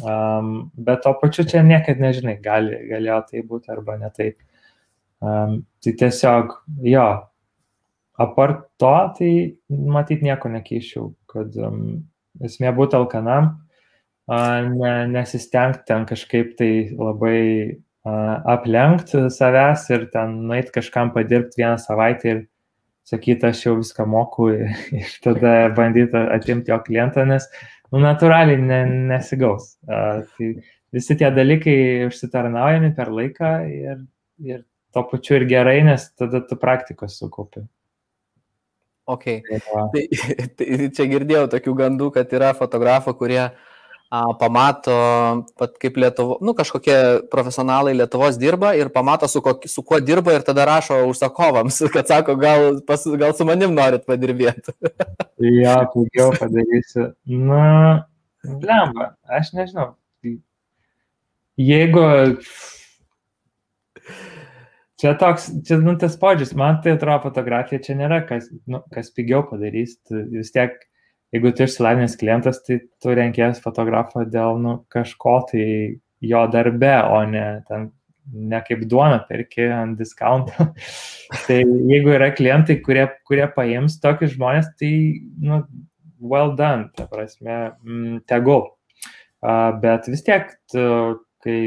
Um, bet to pačiu čia niekada nežinai, gali, galėjo tai būti arba ne taip. Um, tai tiesiog, jo, apart to, tai matyt nieko nekeičiau, kad um, esmė būtų alkanam, uh, ne, nesistengti ten kažkaip tai labai aplenkti savęs ir ten nueit kažkam padirbti vieną savaitę ir sakyti, aš jau viską moku [laughs] ir tada bandyti atimti jo klientą, nes nu, natūraliai ne, nesigaus. Tai visi tie dalykai užsitarnaujami per laiką ir, ir to pačiu ir gerai, nes tada tu praktikos sukaupi. Ok. Tai, [laughs] tai čia girdėjau tokių gandų, kad yra fotografų, kurie uh, pamato, pat kaip Lietuvo, nu, kažkokie profesionalai Lietuvos dirba ir pamato, su, ko, su kuo dirba ir tada rašo užsakovams, [laughs] kad sako, gal, pas, gal su manim norit padirbėti. ja, puikiau padarysiu. Na, blemba, aš nežinau. Jeigu Čia toks, čia nu, tas podžius, man tai atrodo fotografija čia nėra, kas, nu, kas pigiau padarys, vis tiek jeigu tu išsilavinęs klientas, tai tu renkės fotografą dėl nu, kažko tai jo darbe, o ne, ten, ne kaip duona perki ant discountą. [laughs] tai jeigu yra klientai, kurie, kurie paims tokius žmonės, tai nu, well done, ta prasme, mm, tegul. Uh, bet vis tiek, tu, kai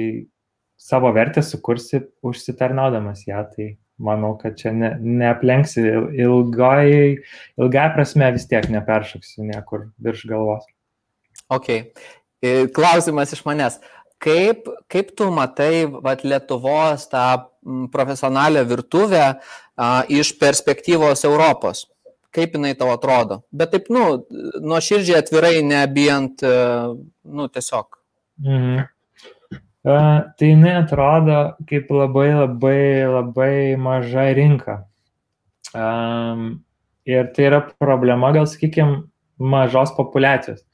savo vertę sukursi užsitarnaudamas ją, tai manau, kad čia ne, neaplenksi ilgai, ilgai prasme vis tiek neperšoksi niekur virš galvos. Ok. Klausimas iš manęs. Kaip, kaip tu matai vat, Lietuvos tą profesionalią virtuvę a, iš perspektyvos Europos? Kaip jinai tau atrodo? Bet taip, nu, nuo širdžiai atvirai, nebijant, nu, tiesiog. Mhm. Tai jinai atrodo kaip labai labai labai maža rinka. Ir tai yra problema, gal sakykime, mažos populacijos.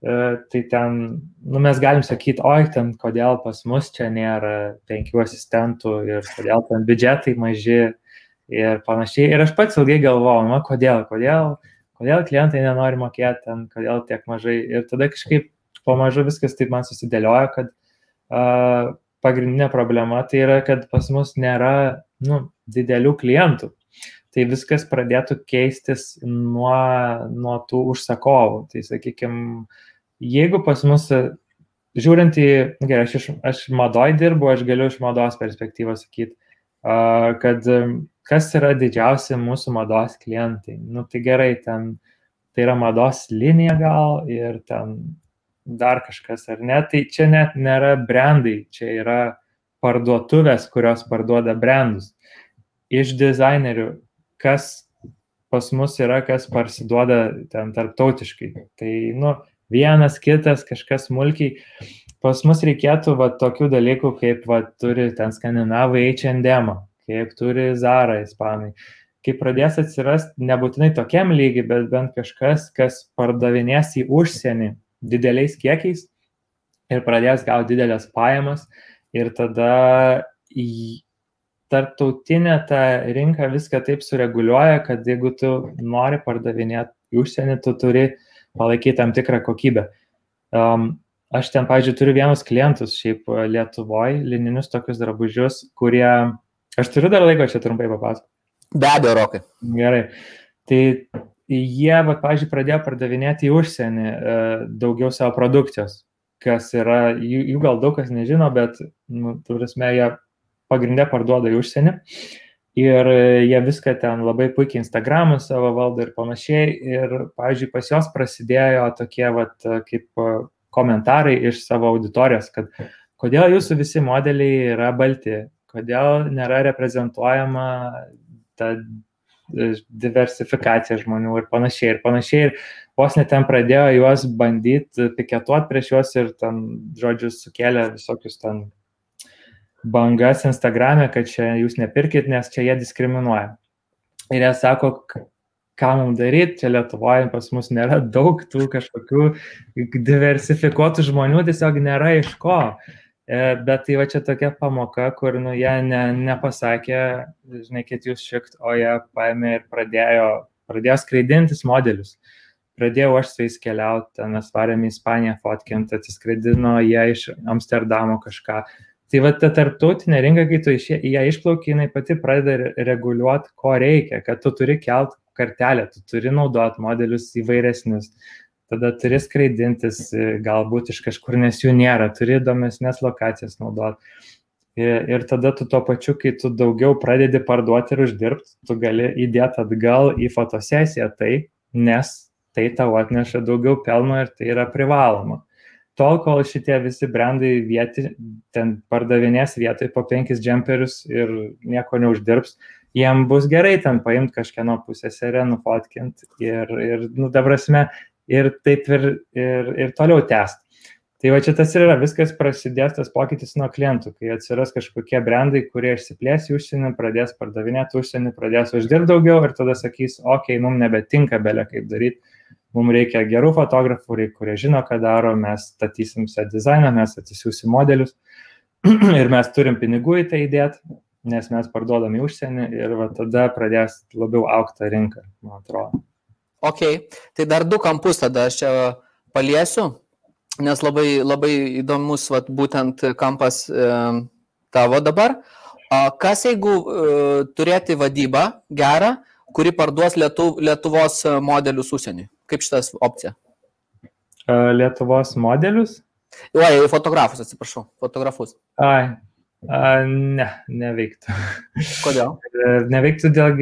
Uh, tai ten, nu, mes galim sakyti, oi, ten kodėl pas mus čia nėra penkių asistentų ir kodėl ten biudžetai maži ir panašiai. Ir aš pats ilgai galvojau, nu, kodėl, kodėl, kodėl klientai nenori mokėti ten, kodėl tiek mažai. Ir tada kažkaip pamažu viskas taip man susidėlioja, kad pagrindinė problema tai yra, kad pas mus nėra nu, didelių klientų. Tai viskas pradėtų keistis nuo, nuo tų užsakovų. Tai sakykime, jeigu pas mus, žiūrint į, gerai, aš, iš, aš madoj dirbu, aš galiu iš mados perspektyvos sakyti, kad kas yra didžiausi mūsų mados klientai. Nu tai gerai, ten tai yra mados linija gal ir ten dar kažkas ar ne, tai čia net nėra brandai, čia yra parduotuvės, kurios parduoda brandus. Iš dizainerių, kas pas mus yra, kas parsiduoda ten tarptautiškai. Tai, nu, vienas, kitas, kažkas smulkiai. Pas mus reikėtų va tokių dalykų, kaip va turi ten skandinavai H&M, kaip turi Zara ispanai. Kai pradės atsirasti, nebūtinai tokiam lygiai, bet bent kažkas, kas pardavinės į užsienį, dideliais kiekiais ir pradės gauti didelės pajamas ir tada į tarptautinę tą rinką viską taip sureguliuoja, kad jeigu tu nori pardavinėti į užsienį, tu turi palaikyti tam tikrą kokybę. Um, aš ten, pavyzdžiui, turiu vienus klientus šiaip Lietuvoje, lininius tokius drabužius, kurie, aš turiu dar laiko čia trumpai papasakoti. Be abejo, Rokai. Gerai. Tai jie, va, pavyzdžiui, pradėjo pardavinėti į užsienį e, daugiau savo produkcijos, kas yra, jų, jų gal daug kas nežino, bet, nu, turėsime, jie pagrindę parduoda į užsienį ir jie viską ten labai puikiai Instagramą savo valdo ir panašiai. Ir, pavyzdžiui, pas juos prasidėjo tokie, vat, kaip komentarai iš savo auditorijos, kad kodėl jūsų visi modeliai yra balti, kodėl nėra reprezentuojama ta diversifikacija žmonių ir panašiai. Ir panašiai. Ir vos net ten pradėjo juos bandyti piketuoti prieš juos ir ten, žodžiu, sukėlė visokius ten bangas Instagram'e, kad čia jūs nepirkit, nes čia jie diskriminuoja. Ir jie sako, ką mums daryti, čia Lietuvoje pas mus nėra daug tų kažkokių diversifikuotų žmonių, tiesiog nėra iš ko. E, bet tai va čia tokia pamoka, kur, nu, jie ne, nepasakė, žinai, kad jūs šikt, o jie paėmė ir pradėjo, pradėjo skraidintis modelius. Pradėjau aš su jais keliauti, mes varėme į Ispaniją fotkint, atsiskraidino jie iš Amsterdamo kažką. Tai va ta tarptautinė rinka, kai tu iš ją išplauki, jinai pati pradeda reguliuoti, ko reikia, kad tu turi kelt kartelę, tu turi naudoti modelius įvairesnius, tada turi skraidintis e, galbūt iš kažkur, nes jų nėra, turi įdomesnės lokacijas naudoti. Ir, ir tada tu tuo pačiu, kai tu daugiau pradedi parduoti ir uždirbti, tu gali įdėti atgal į fotosesiją tai, nes tai tau atneša daugiau pelno ir tai yra privaloma. Tol, kol šitie visi brandai vieti, ten pardavinės vietoj po penkis džemperius ir nieko neuždirbs, jiem bus gerai ten paimti kažkieno pusėserę, nufotkint ir, ir nu, dabrasme, ir taip ir, ir, ir toliau tęsti. Tai va čia tas ir yra, viskas prasidės tas pokytis nuo klientų, kai atsiras kažkokie brandai, kurie išsiplės į užsienį, pradės pardavinėti užsienį, pradės uždirbti daugiau ir tada sakys, okei, okay, mums nebetinka belė kaip daryti, mums reikia gerų fotografų, kurie žino, ką daro, mes statysim set dizainą, mes atsisiųsim modelius [clears throat] ir mes turim pinigų į tai įdėti, nes mes parduodam į užsienį ir va tada pradės labiau aukti rinką, man atrodo. Ok, tai dar du kampus tada aš čia paliesiu, nes labai, labai įdomus vat, būtent kampas e, tavo dabar. A, kas jeigu e, turėti vadybą gerą, kuri parduos Lietu, Lietuvos modelius užsieniui? Kaip šitas opcija? E, Lietuvos modelius? Oi, fotografus, atsiprašau, fotografus. Ai, A, ne, neveiktų. Kodėl? neveiktų dėl,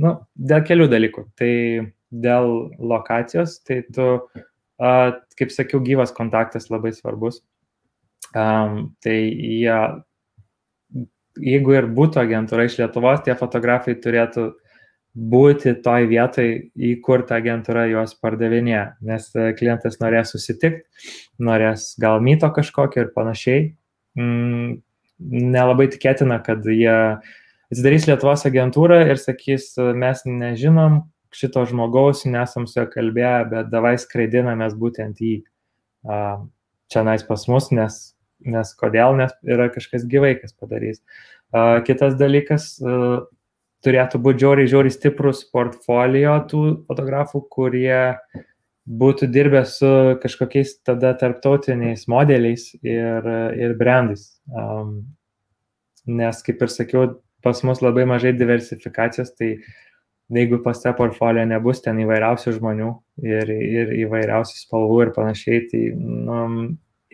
nu, dėl kelių dalykų. Tai dėl lokacijos, tai tu, a, kaip sakiau, gyvas kontaktas labai svarbus. Um, tai jie, jeigu ir būtų agentūra iš Lietuvos, tie fotografai turėtų būti toj vietoj, į kur ta agentūra juos pardavinėja, nes klientas norės susitikti, norės gal myto kažkokio ir panašiai, mm, nelabai tikėtina, kad jie atsidarys Lietuvos agentūrą ir sakys, mes nežinom šito žmogaus, nesam su juo kalbėję, bet davai skraidinamės būtent į uh, čia nais pas mus, nes, nes kodėl, nes yra kažkas gyvai, kas padarys. Kitas dalykas, turėtų būti žiauriai, žiauriai stiprus portfolio tų fotografų, kurie būtų dirbę su kažkokiais tada tarptautiniais modeliais ir, ir brandais. Um, nes, kaip ir sakiau, pas mus labai mažai diversifikacijos, tai jeigu pas tą portfolio nebus ten įvairiausių žmonių ir, ir įvairiausių spalvų ir panašiai, tai nu,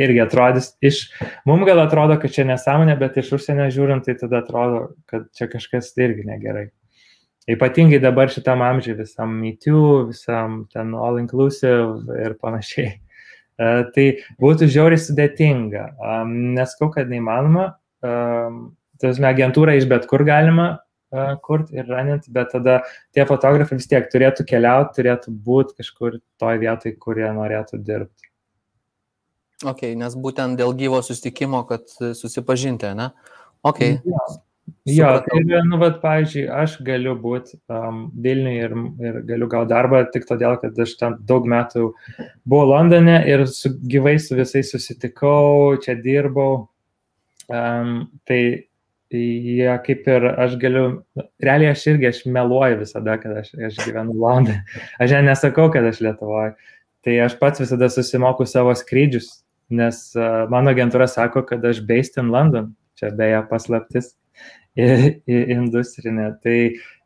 irgi atrodys iš, mums gal atrodo, kad čia nesąmonė, bet iš užsienio žiūrint, tai tada atrodo, kad čia kažkas irgi negerai. Ypatingai dabar šitam amžiui, visam MeToo, visam ten all inclusive ir panašiai. Uh, tai būtų žiauriai sudėtinga. Neskau, kad neįmanoma. Tasme, agentūrą iš bet kur galima uh, kurti ir ranint, bet tada tie fotografai vis tiek turėtų keliauti, turėtų būti kažkur toj vietoj, kur jie norėtų dirbti. Ok, nes būtent dėl gyvo sustikimo, kad susipažinti, ne? Ok. Ja. Jo, tai yra, nu, bet, pavyzdžiui, aš galiu būti um, Vilniui ir, ir galiu gauti darbą tik todėl, kad aš ten daug metų buvau Londone ir su, gyvai su visais susitikau, čia dirbau. Um, tai jie kaip ir aš galiu, realiai aš irgi, aš meluoju visada, kad aš, aš gyvenu Londone. Aš nesakau, kad aš Lietuvoje. Tai aš pats visada susimoku savo skrydžius, nes uh, mano agentūra sako, kad aš based in London. Čia beje paslaptis industrinė. Tai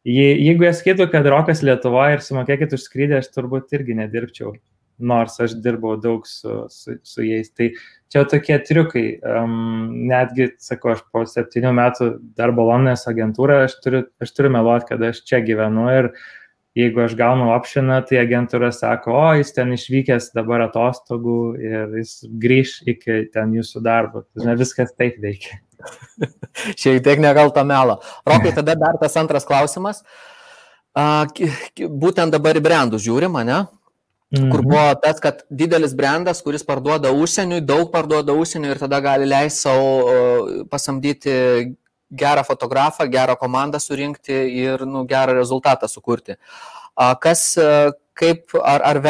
jeigu jie skaitų, kad rokas Lietuvoje ir sumokėkit už skrydį, aš turbūt irgi nedirbčiau, nors aš dirbau daug su, su, su jais. Tai čia tokie triukai. Um, netgi, sakau, aš po septynių metų darbo Londonės agentūrą, aš turiu, aš turiu meluoti, kad aš čia gyvenu ir jeigu aš gaunu opšiną, tai agentūra sako, o jis ten išvykęs dabar atostogų ir jis grįž iki ten jūsų darbo. Tai viskas taip veikia. [laughs] Šiek tiek nekalto melo. Rokai, tada dar tas antras klausimas. Būtent dabar į brandus žiūrima, ne? Mhm. Kur buvo tas, kad didelis brandas, kuris parduoda užsieniui, daug parduoda užsieniui ir tada gali leisti savo pasamdyti gerą fotografą, gerą komandą surinkti ir nu, gerą rezultatą sukurti. Kas, kaip, ar, ar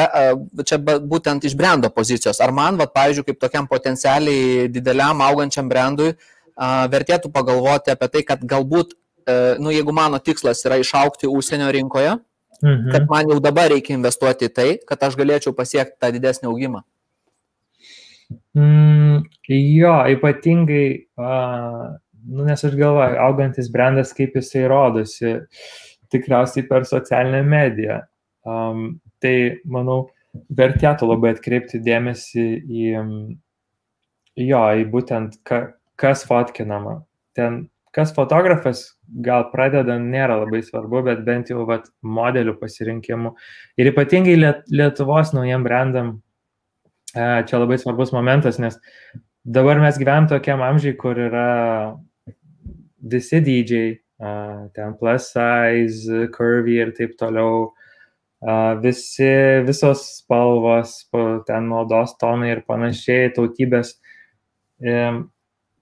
čia būtent iš brando pozicijos, ar man, va, pavyzdžiui, kaip tokiam potencialiai dideliam augančiam brandui, uh, vertėtų pagalvoti apie tai, kad galbūt, e, nu, jeigu mano tikslas yra išaukti užsienio rinkoje, mhm. kad man jau dabar reikia investuoti į tai, kad aš galėčiau pasiekti tą didesnį augimą. Mm, jo, ypatingai, uh, nu, nes aš galvoju, augantis brandas, kaip jisai rodosi, tikriausiai per socialinę mediją. Um, tai, manau, vertėtų labai atkreipti dėmesį į, jo, į būtent, ka, kas fotkinama. Ten, kas fotografas, gal pradeda, nėra labai svarbu, bet bent jau vat, modelių pasirinkimų. Ir ypatingai Lietuvos naujiem brandam čia labai svarbus momentas, nes dabar mes gyvenam tokiam amžiai, kur yra visi dydžiai, ten plus size, curvy ir taip toliau. Visi, visos spalvos, ten naudos tonai ir panašiai, tautybės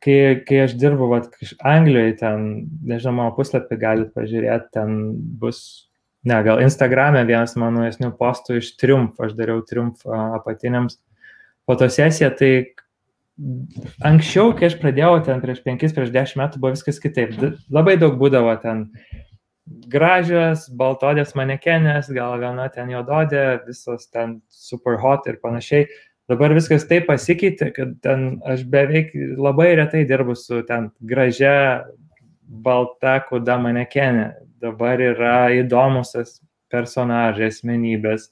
kai, kai aš dirbu, vat, Anglijoje, ten, nežinau, mano puslapį galite pažiūrėti, ten bus, ne, gal Instagram'e vienas mano esnių postų iš Triumf, aš dariau Triumf apatiniams fotosesiją, tai anksčiau, kai aš pradėjau ten prieš 5, prieš 10 metų, buvo viskas kitaip. Labai daug būdavo ten gražios, baltodės manekenės, gal viena ten juododė, visos ten super hot ir panašiai. Dabar viskas taip pasikeitė, kad ten aš beveik labai retai dirbu su ten gražia balta kuda manekenė. Dabar yra įdomus personažai, asmenybės,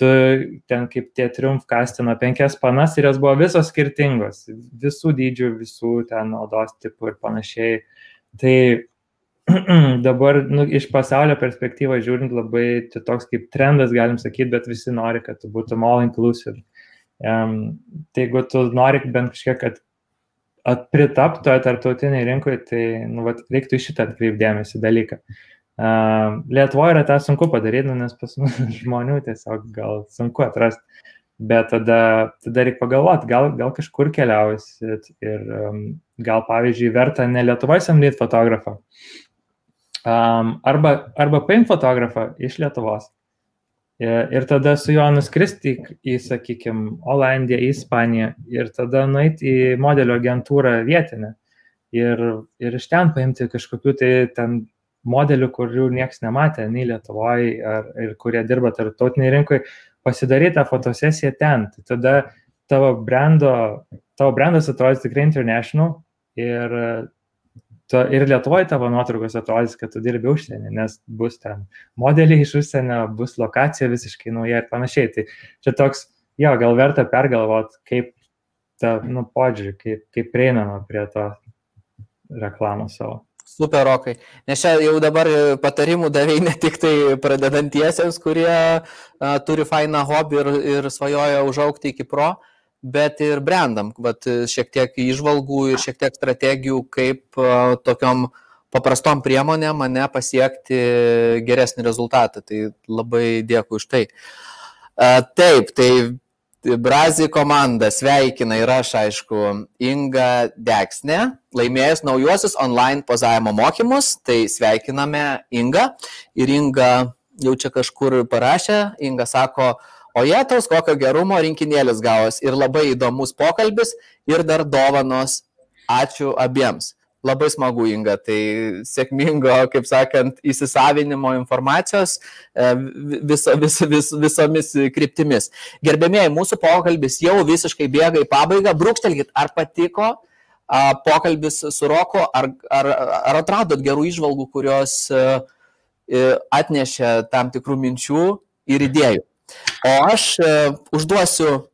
tu ten kaip tie triumf kastino penkias panas ir jos buvo visos skirtingos, visų dydžių, visų ten odos tipų ir panašiai. Tai [clears throat] dabar nu, iš pasaulio perspektyvos žiūrint labai čia toks kaip trendas, galim sakyti, bet visi nori, kad tu būtum all inclusive. Um, tai jeigu tu nori bent kažkiek, kad pritaptoje tarptautiniai rinkoje, tai nu, vat, reiktų iš šitą atkreipdėmėsi dalyką. Uh, Lietuvoje yra tą sunku padaryti, nu, nes pas mus [laughs] žmonių tiesiog gal sunku atrasti. Bet tada, tada reikia pagalvoti, gal, gal kažkur keliausit ir um, gal, pavyzdžiui, verta ne Lietuvoje samdyti fotografą. Um, arba, arba paimti fotografą iš Lietuvos. Ir, ir tada su juo nuskristi į, sakykime, Olandiją, į Ispaniją ir tada nueiti į modelio agentūrą vietinę. Ir, ir iš ten paimti kažkokiu tai ten modelių, kurių niekas nematė, nei Lietuvoje, ar, ir kurie dirba tarptautiniai rinkoje, pasidaryti tą fotosesiją ten. Tai tada tavo, brando, tavo brandas atrodys tikrai international ir, to, ir Lietuvoje tavo nuotraukos atrodys, kad tu dirbi užsienį, nes bus ten modeliai iš užsienio, bus lokacija visiškai nauja ir panašiai. Tai čia toks, jo, gal verta pergalvoti, kaip tą nu, požiūrį, kaip, kaip prieinama prie to reklamos savo. Super rokai. Nes čia jau dabar patarimų davėjai ne tik tai pradedantiesiems, kurie a, turi fainą hobį ir, ir svajoja užaukti iki pro, bet ir brandam. Vat šiek tiek išvalgų ir šiek tiek strategijų, kaip tokiom paprastom priemonėm mane pasiekti geresnį rezultatą. Tai labai dėkui už tai. Taip, tai Brazi komanda sveikina ir aš, aišku, Inga Deksne, laimėjus naujuosius online pozavimo mokymus, tai sveikiname Inga. Ir Inga jau čia kažkur parašė, Inga sako, o jie taus kokio gerumo rinkinėlis gavos ir labai įdomus pokalbis ir dar dovanos. Ačiū abiems labai smagu, Inga, tai sėkmingo, kaip sakant, įsisavinimo informacijos e, viso, vis, vis, visomis kryptimis. Gerbėmėjai, mūsų pokalbis jau visiškai bėga į pabaigą. Brūkštelkit, ar patiko pokalbis su Roku, ar, ar, ar atradot gerų išvalgų, kurios a, e, atnešė tam tikrų minčių ir idėjų. O aš a, užduosiu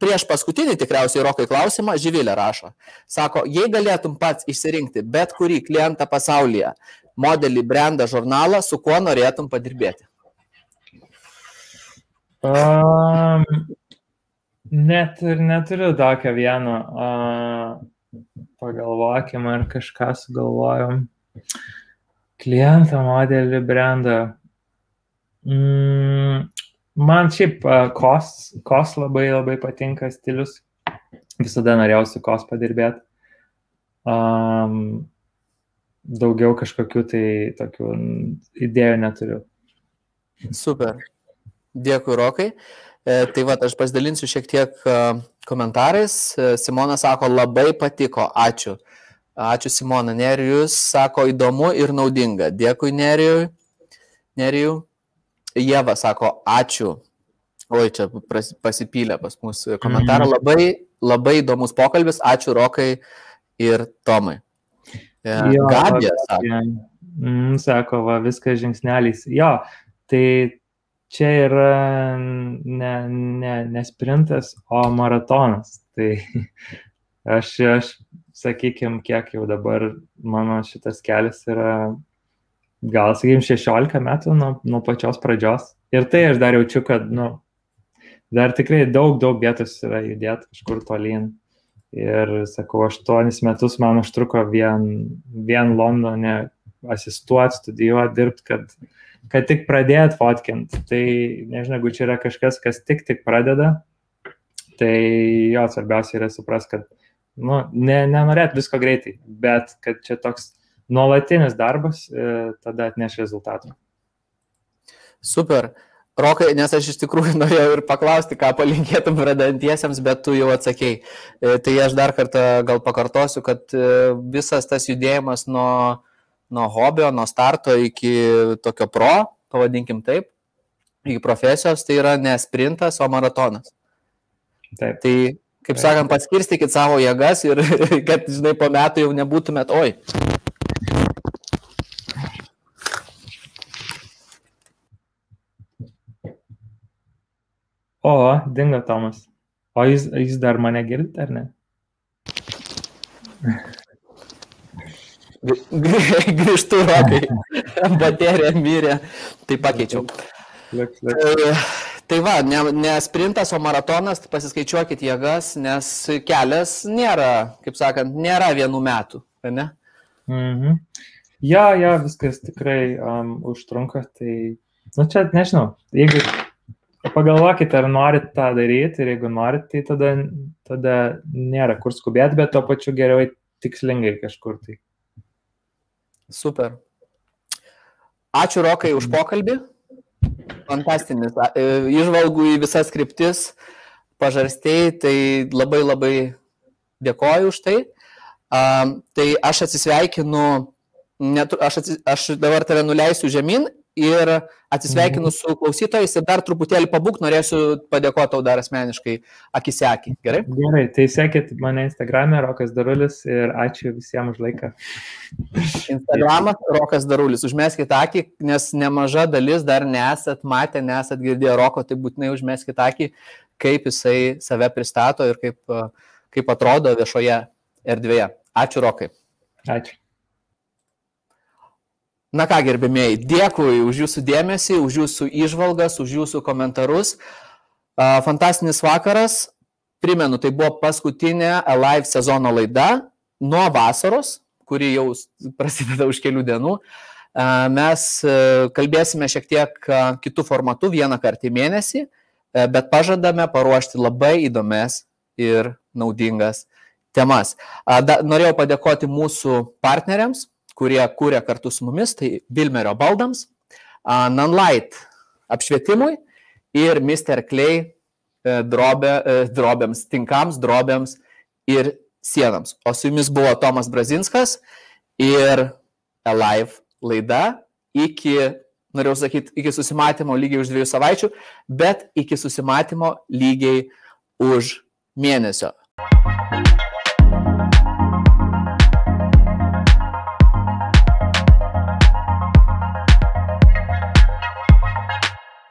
prieš paskutinį tikriausiai Rokai klausimą Živilė rašo. Sako, jei galėtum pats išsirinkti bet kurį klientą pasaulyje, modelį, brandą, žurnalą, su kuo norėtum padirbėti? Um, net ir neturiu tokio vieno. Uh, pagalvokim, ar kažką sugalvojom. Klientą, modelį, brandą. Mm, Man šiaip uh, kos, kos labai labai patinka stilius. Visada norėjau su kos padirbėti. Um, daugiau kažkokių tai tokių idėjų neturiu. Super. Dėkui, Rokai. E, tai va, aš pasidalinsiu šiek tiek komentarais. E, Simona sako, labai patiko. Ačiū. Ačiū, Simona. Nerijus sako, įdomu ir naudinga. Dėkui, Nerijui. Nerijui. Jėva sako, ačiū. Oi, čia pasipylė pas mus komentarą. Mm. Labai, labai įdomus pokalbis. Ačiū Rokai ir Tomai. E, jo, Gabija sako. Mm, sako, va, viskas žingsneliais. Jo, tai čia yra ne, ne, ne sprintas, o maratonas. [laughs] Tai aš, aš sakykime, kiek jau dabar mano šitas kelias yra gal, sakykim, 16 metų nuo, nuo pačios pradžios. Ir tai aš dar jaučiu, kad, nu, dar tikrai daug, daug vietos yra judėti kažkur tolyn. Ir sakau, aštuonis metus man užtruko vien, vien Londone asistuoti, studijuoti, dirbti, kad, kad tik pradėt fotkint. Tai nežinau, jeigu čia yra kažkas, kas tik tik pradeda, tai jo svarbiausia yra supras, kad nu, ne, nenorėt visko greitai, bet kad čia toks nuolatinis darbas e, tada atneš rezultatų. Super. Rokai, nes aš iš tikrųjų [laughs] norėjau ir paklausti, ką palinkėtum pradantiesiems, bet tu jau atsakėjai. E, tai aš dar kartą gal pakartosiu, kad e, visas tas judėjimas nuo, nuo hobio, nuo starto iki tokio pro, pavadinkim taip, iki profesijos, tai yra ne sprintas, o maratonas. Taip. Tai, kaip taip. sakant, paskirstykit savo jėgas ir [laughs] kad, žinai, po metų jau nebūtumėt, oi, O, dingo Tomas. O jis, jis dar mane girdi, ar ne? Grįžtu, rokai. Baterija mirė. Tai pakeičiau. Liuks, liuks. Tai, tai va, ne, ne sprintas, o maratonas, tai pasiskaičiuokit jėgas, nes kelias nėra, kaip sakant, nėra vienų metų. ar Ne? Mhm. Ja, ja, viskas tikrai um, užtrunka, tai, nu čia, nežinau, jeigu pagalvokite, ar norit tą daryti ir jeigu norit, tai tada, tada nėra kur skubėti, bet to pačiu geriau tikslingai kažkur tai. Super. Ačiū Rokai už pokalbį. Fantastinis. A, e, Išvalgų į visas kryptis, pažarstėjai, tai labai labai dėkoju už tai. Um, tai aš atsisveikinu, net, aš, atsis, aš dabar tave nuleisiu žemyn ir atsisveikinu Mhm. su klausytojais ir dar truputėlį pabūk, norėsiu padėkoti tau dar asmeniškai akis akį. Gerai? Gerai, tai sekit mane Instagram'e, Rokas Darulis ir ačiū visiems už laiką. Instagramas Rokas Darulis. Užmeskite akį, nes nemaža dalis dar nesat matę, nesat girdėję Roko, tai būtinai užmeskite akį, kaip jisai save pristato ir kaip, kaip atrodo viešoje erdvėje. Ačiū Rokai. Ačiū. Na ką, gerbėmėjai, dėkui už jūsų dėmesį, už jūsų išvalgas, už jūsų komentarus. Fantastinis vakaras. Primenu, tai buvo paskutinė Alive sezono laida nuo vasaros, kuri jau prasideda už kelių dienų. Mes e, kalbėsime šiek tiek kitų formatų vieną kartą į mėnesį, e, bet pažadame paruošti labai įdomias ir naudingas temas. Da, norėjau padėkoti mūsų partneriams, kurie kūrė kartu su mumis, tai Vilmerio baldams, a, Nanlight apšvietimui ir Mr. Clay e, drobė, e, drobėms, tinkams, drobėms ir sienams. O su jumis buvo Tomas Brazinskas ir Alive laida iki, norėjau sakyti, iki susimatymo lygiai už dviejų savaičių, bet iki susimatymo lygiai už mėnesio.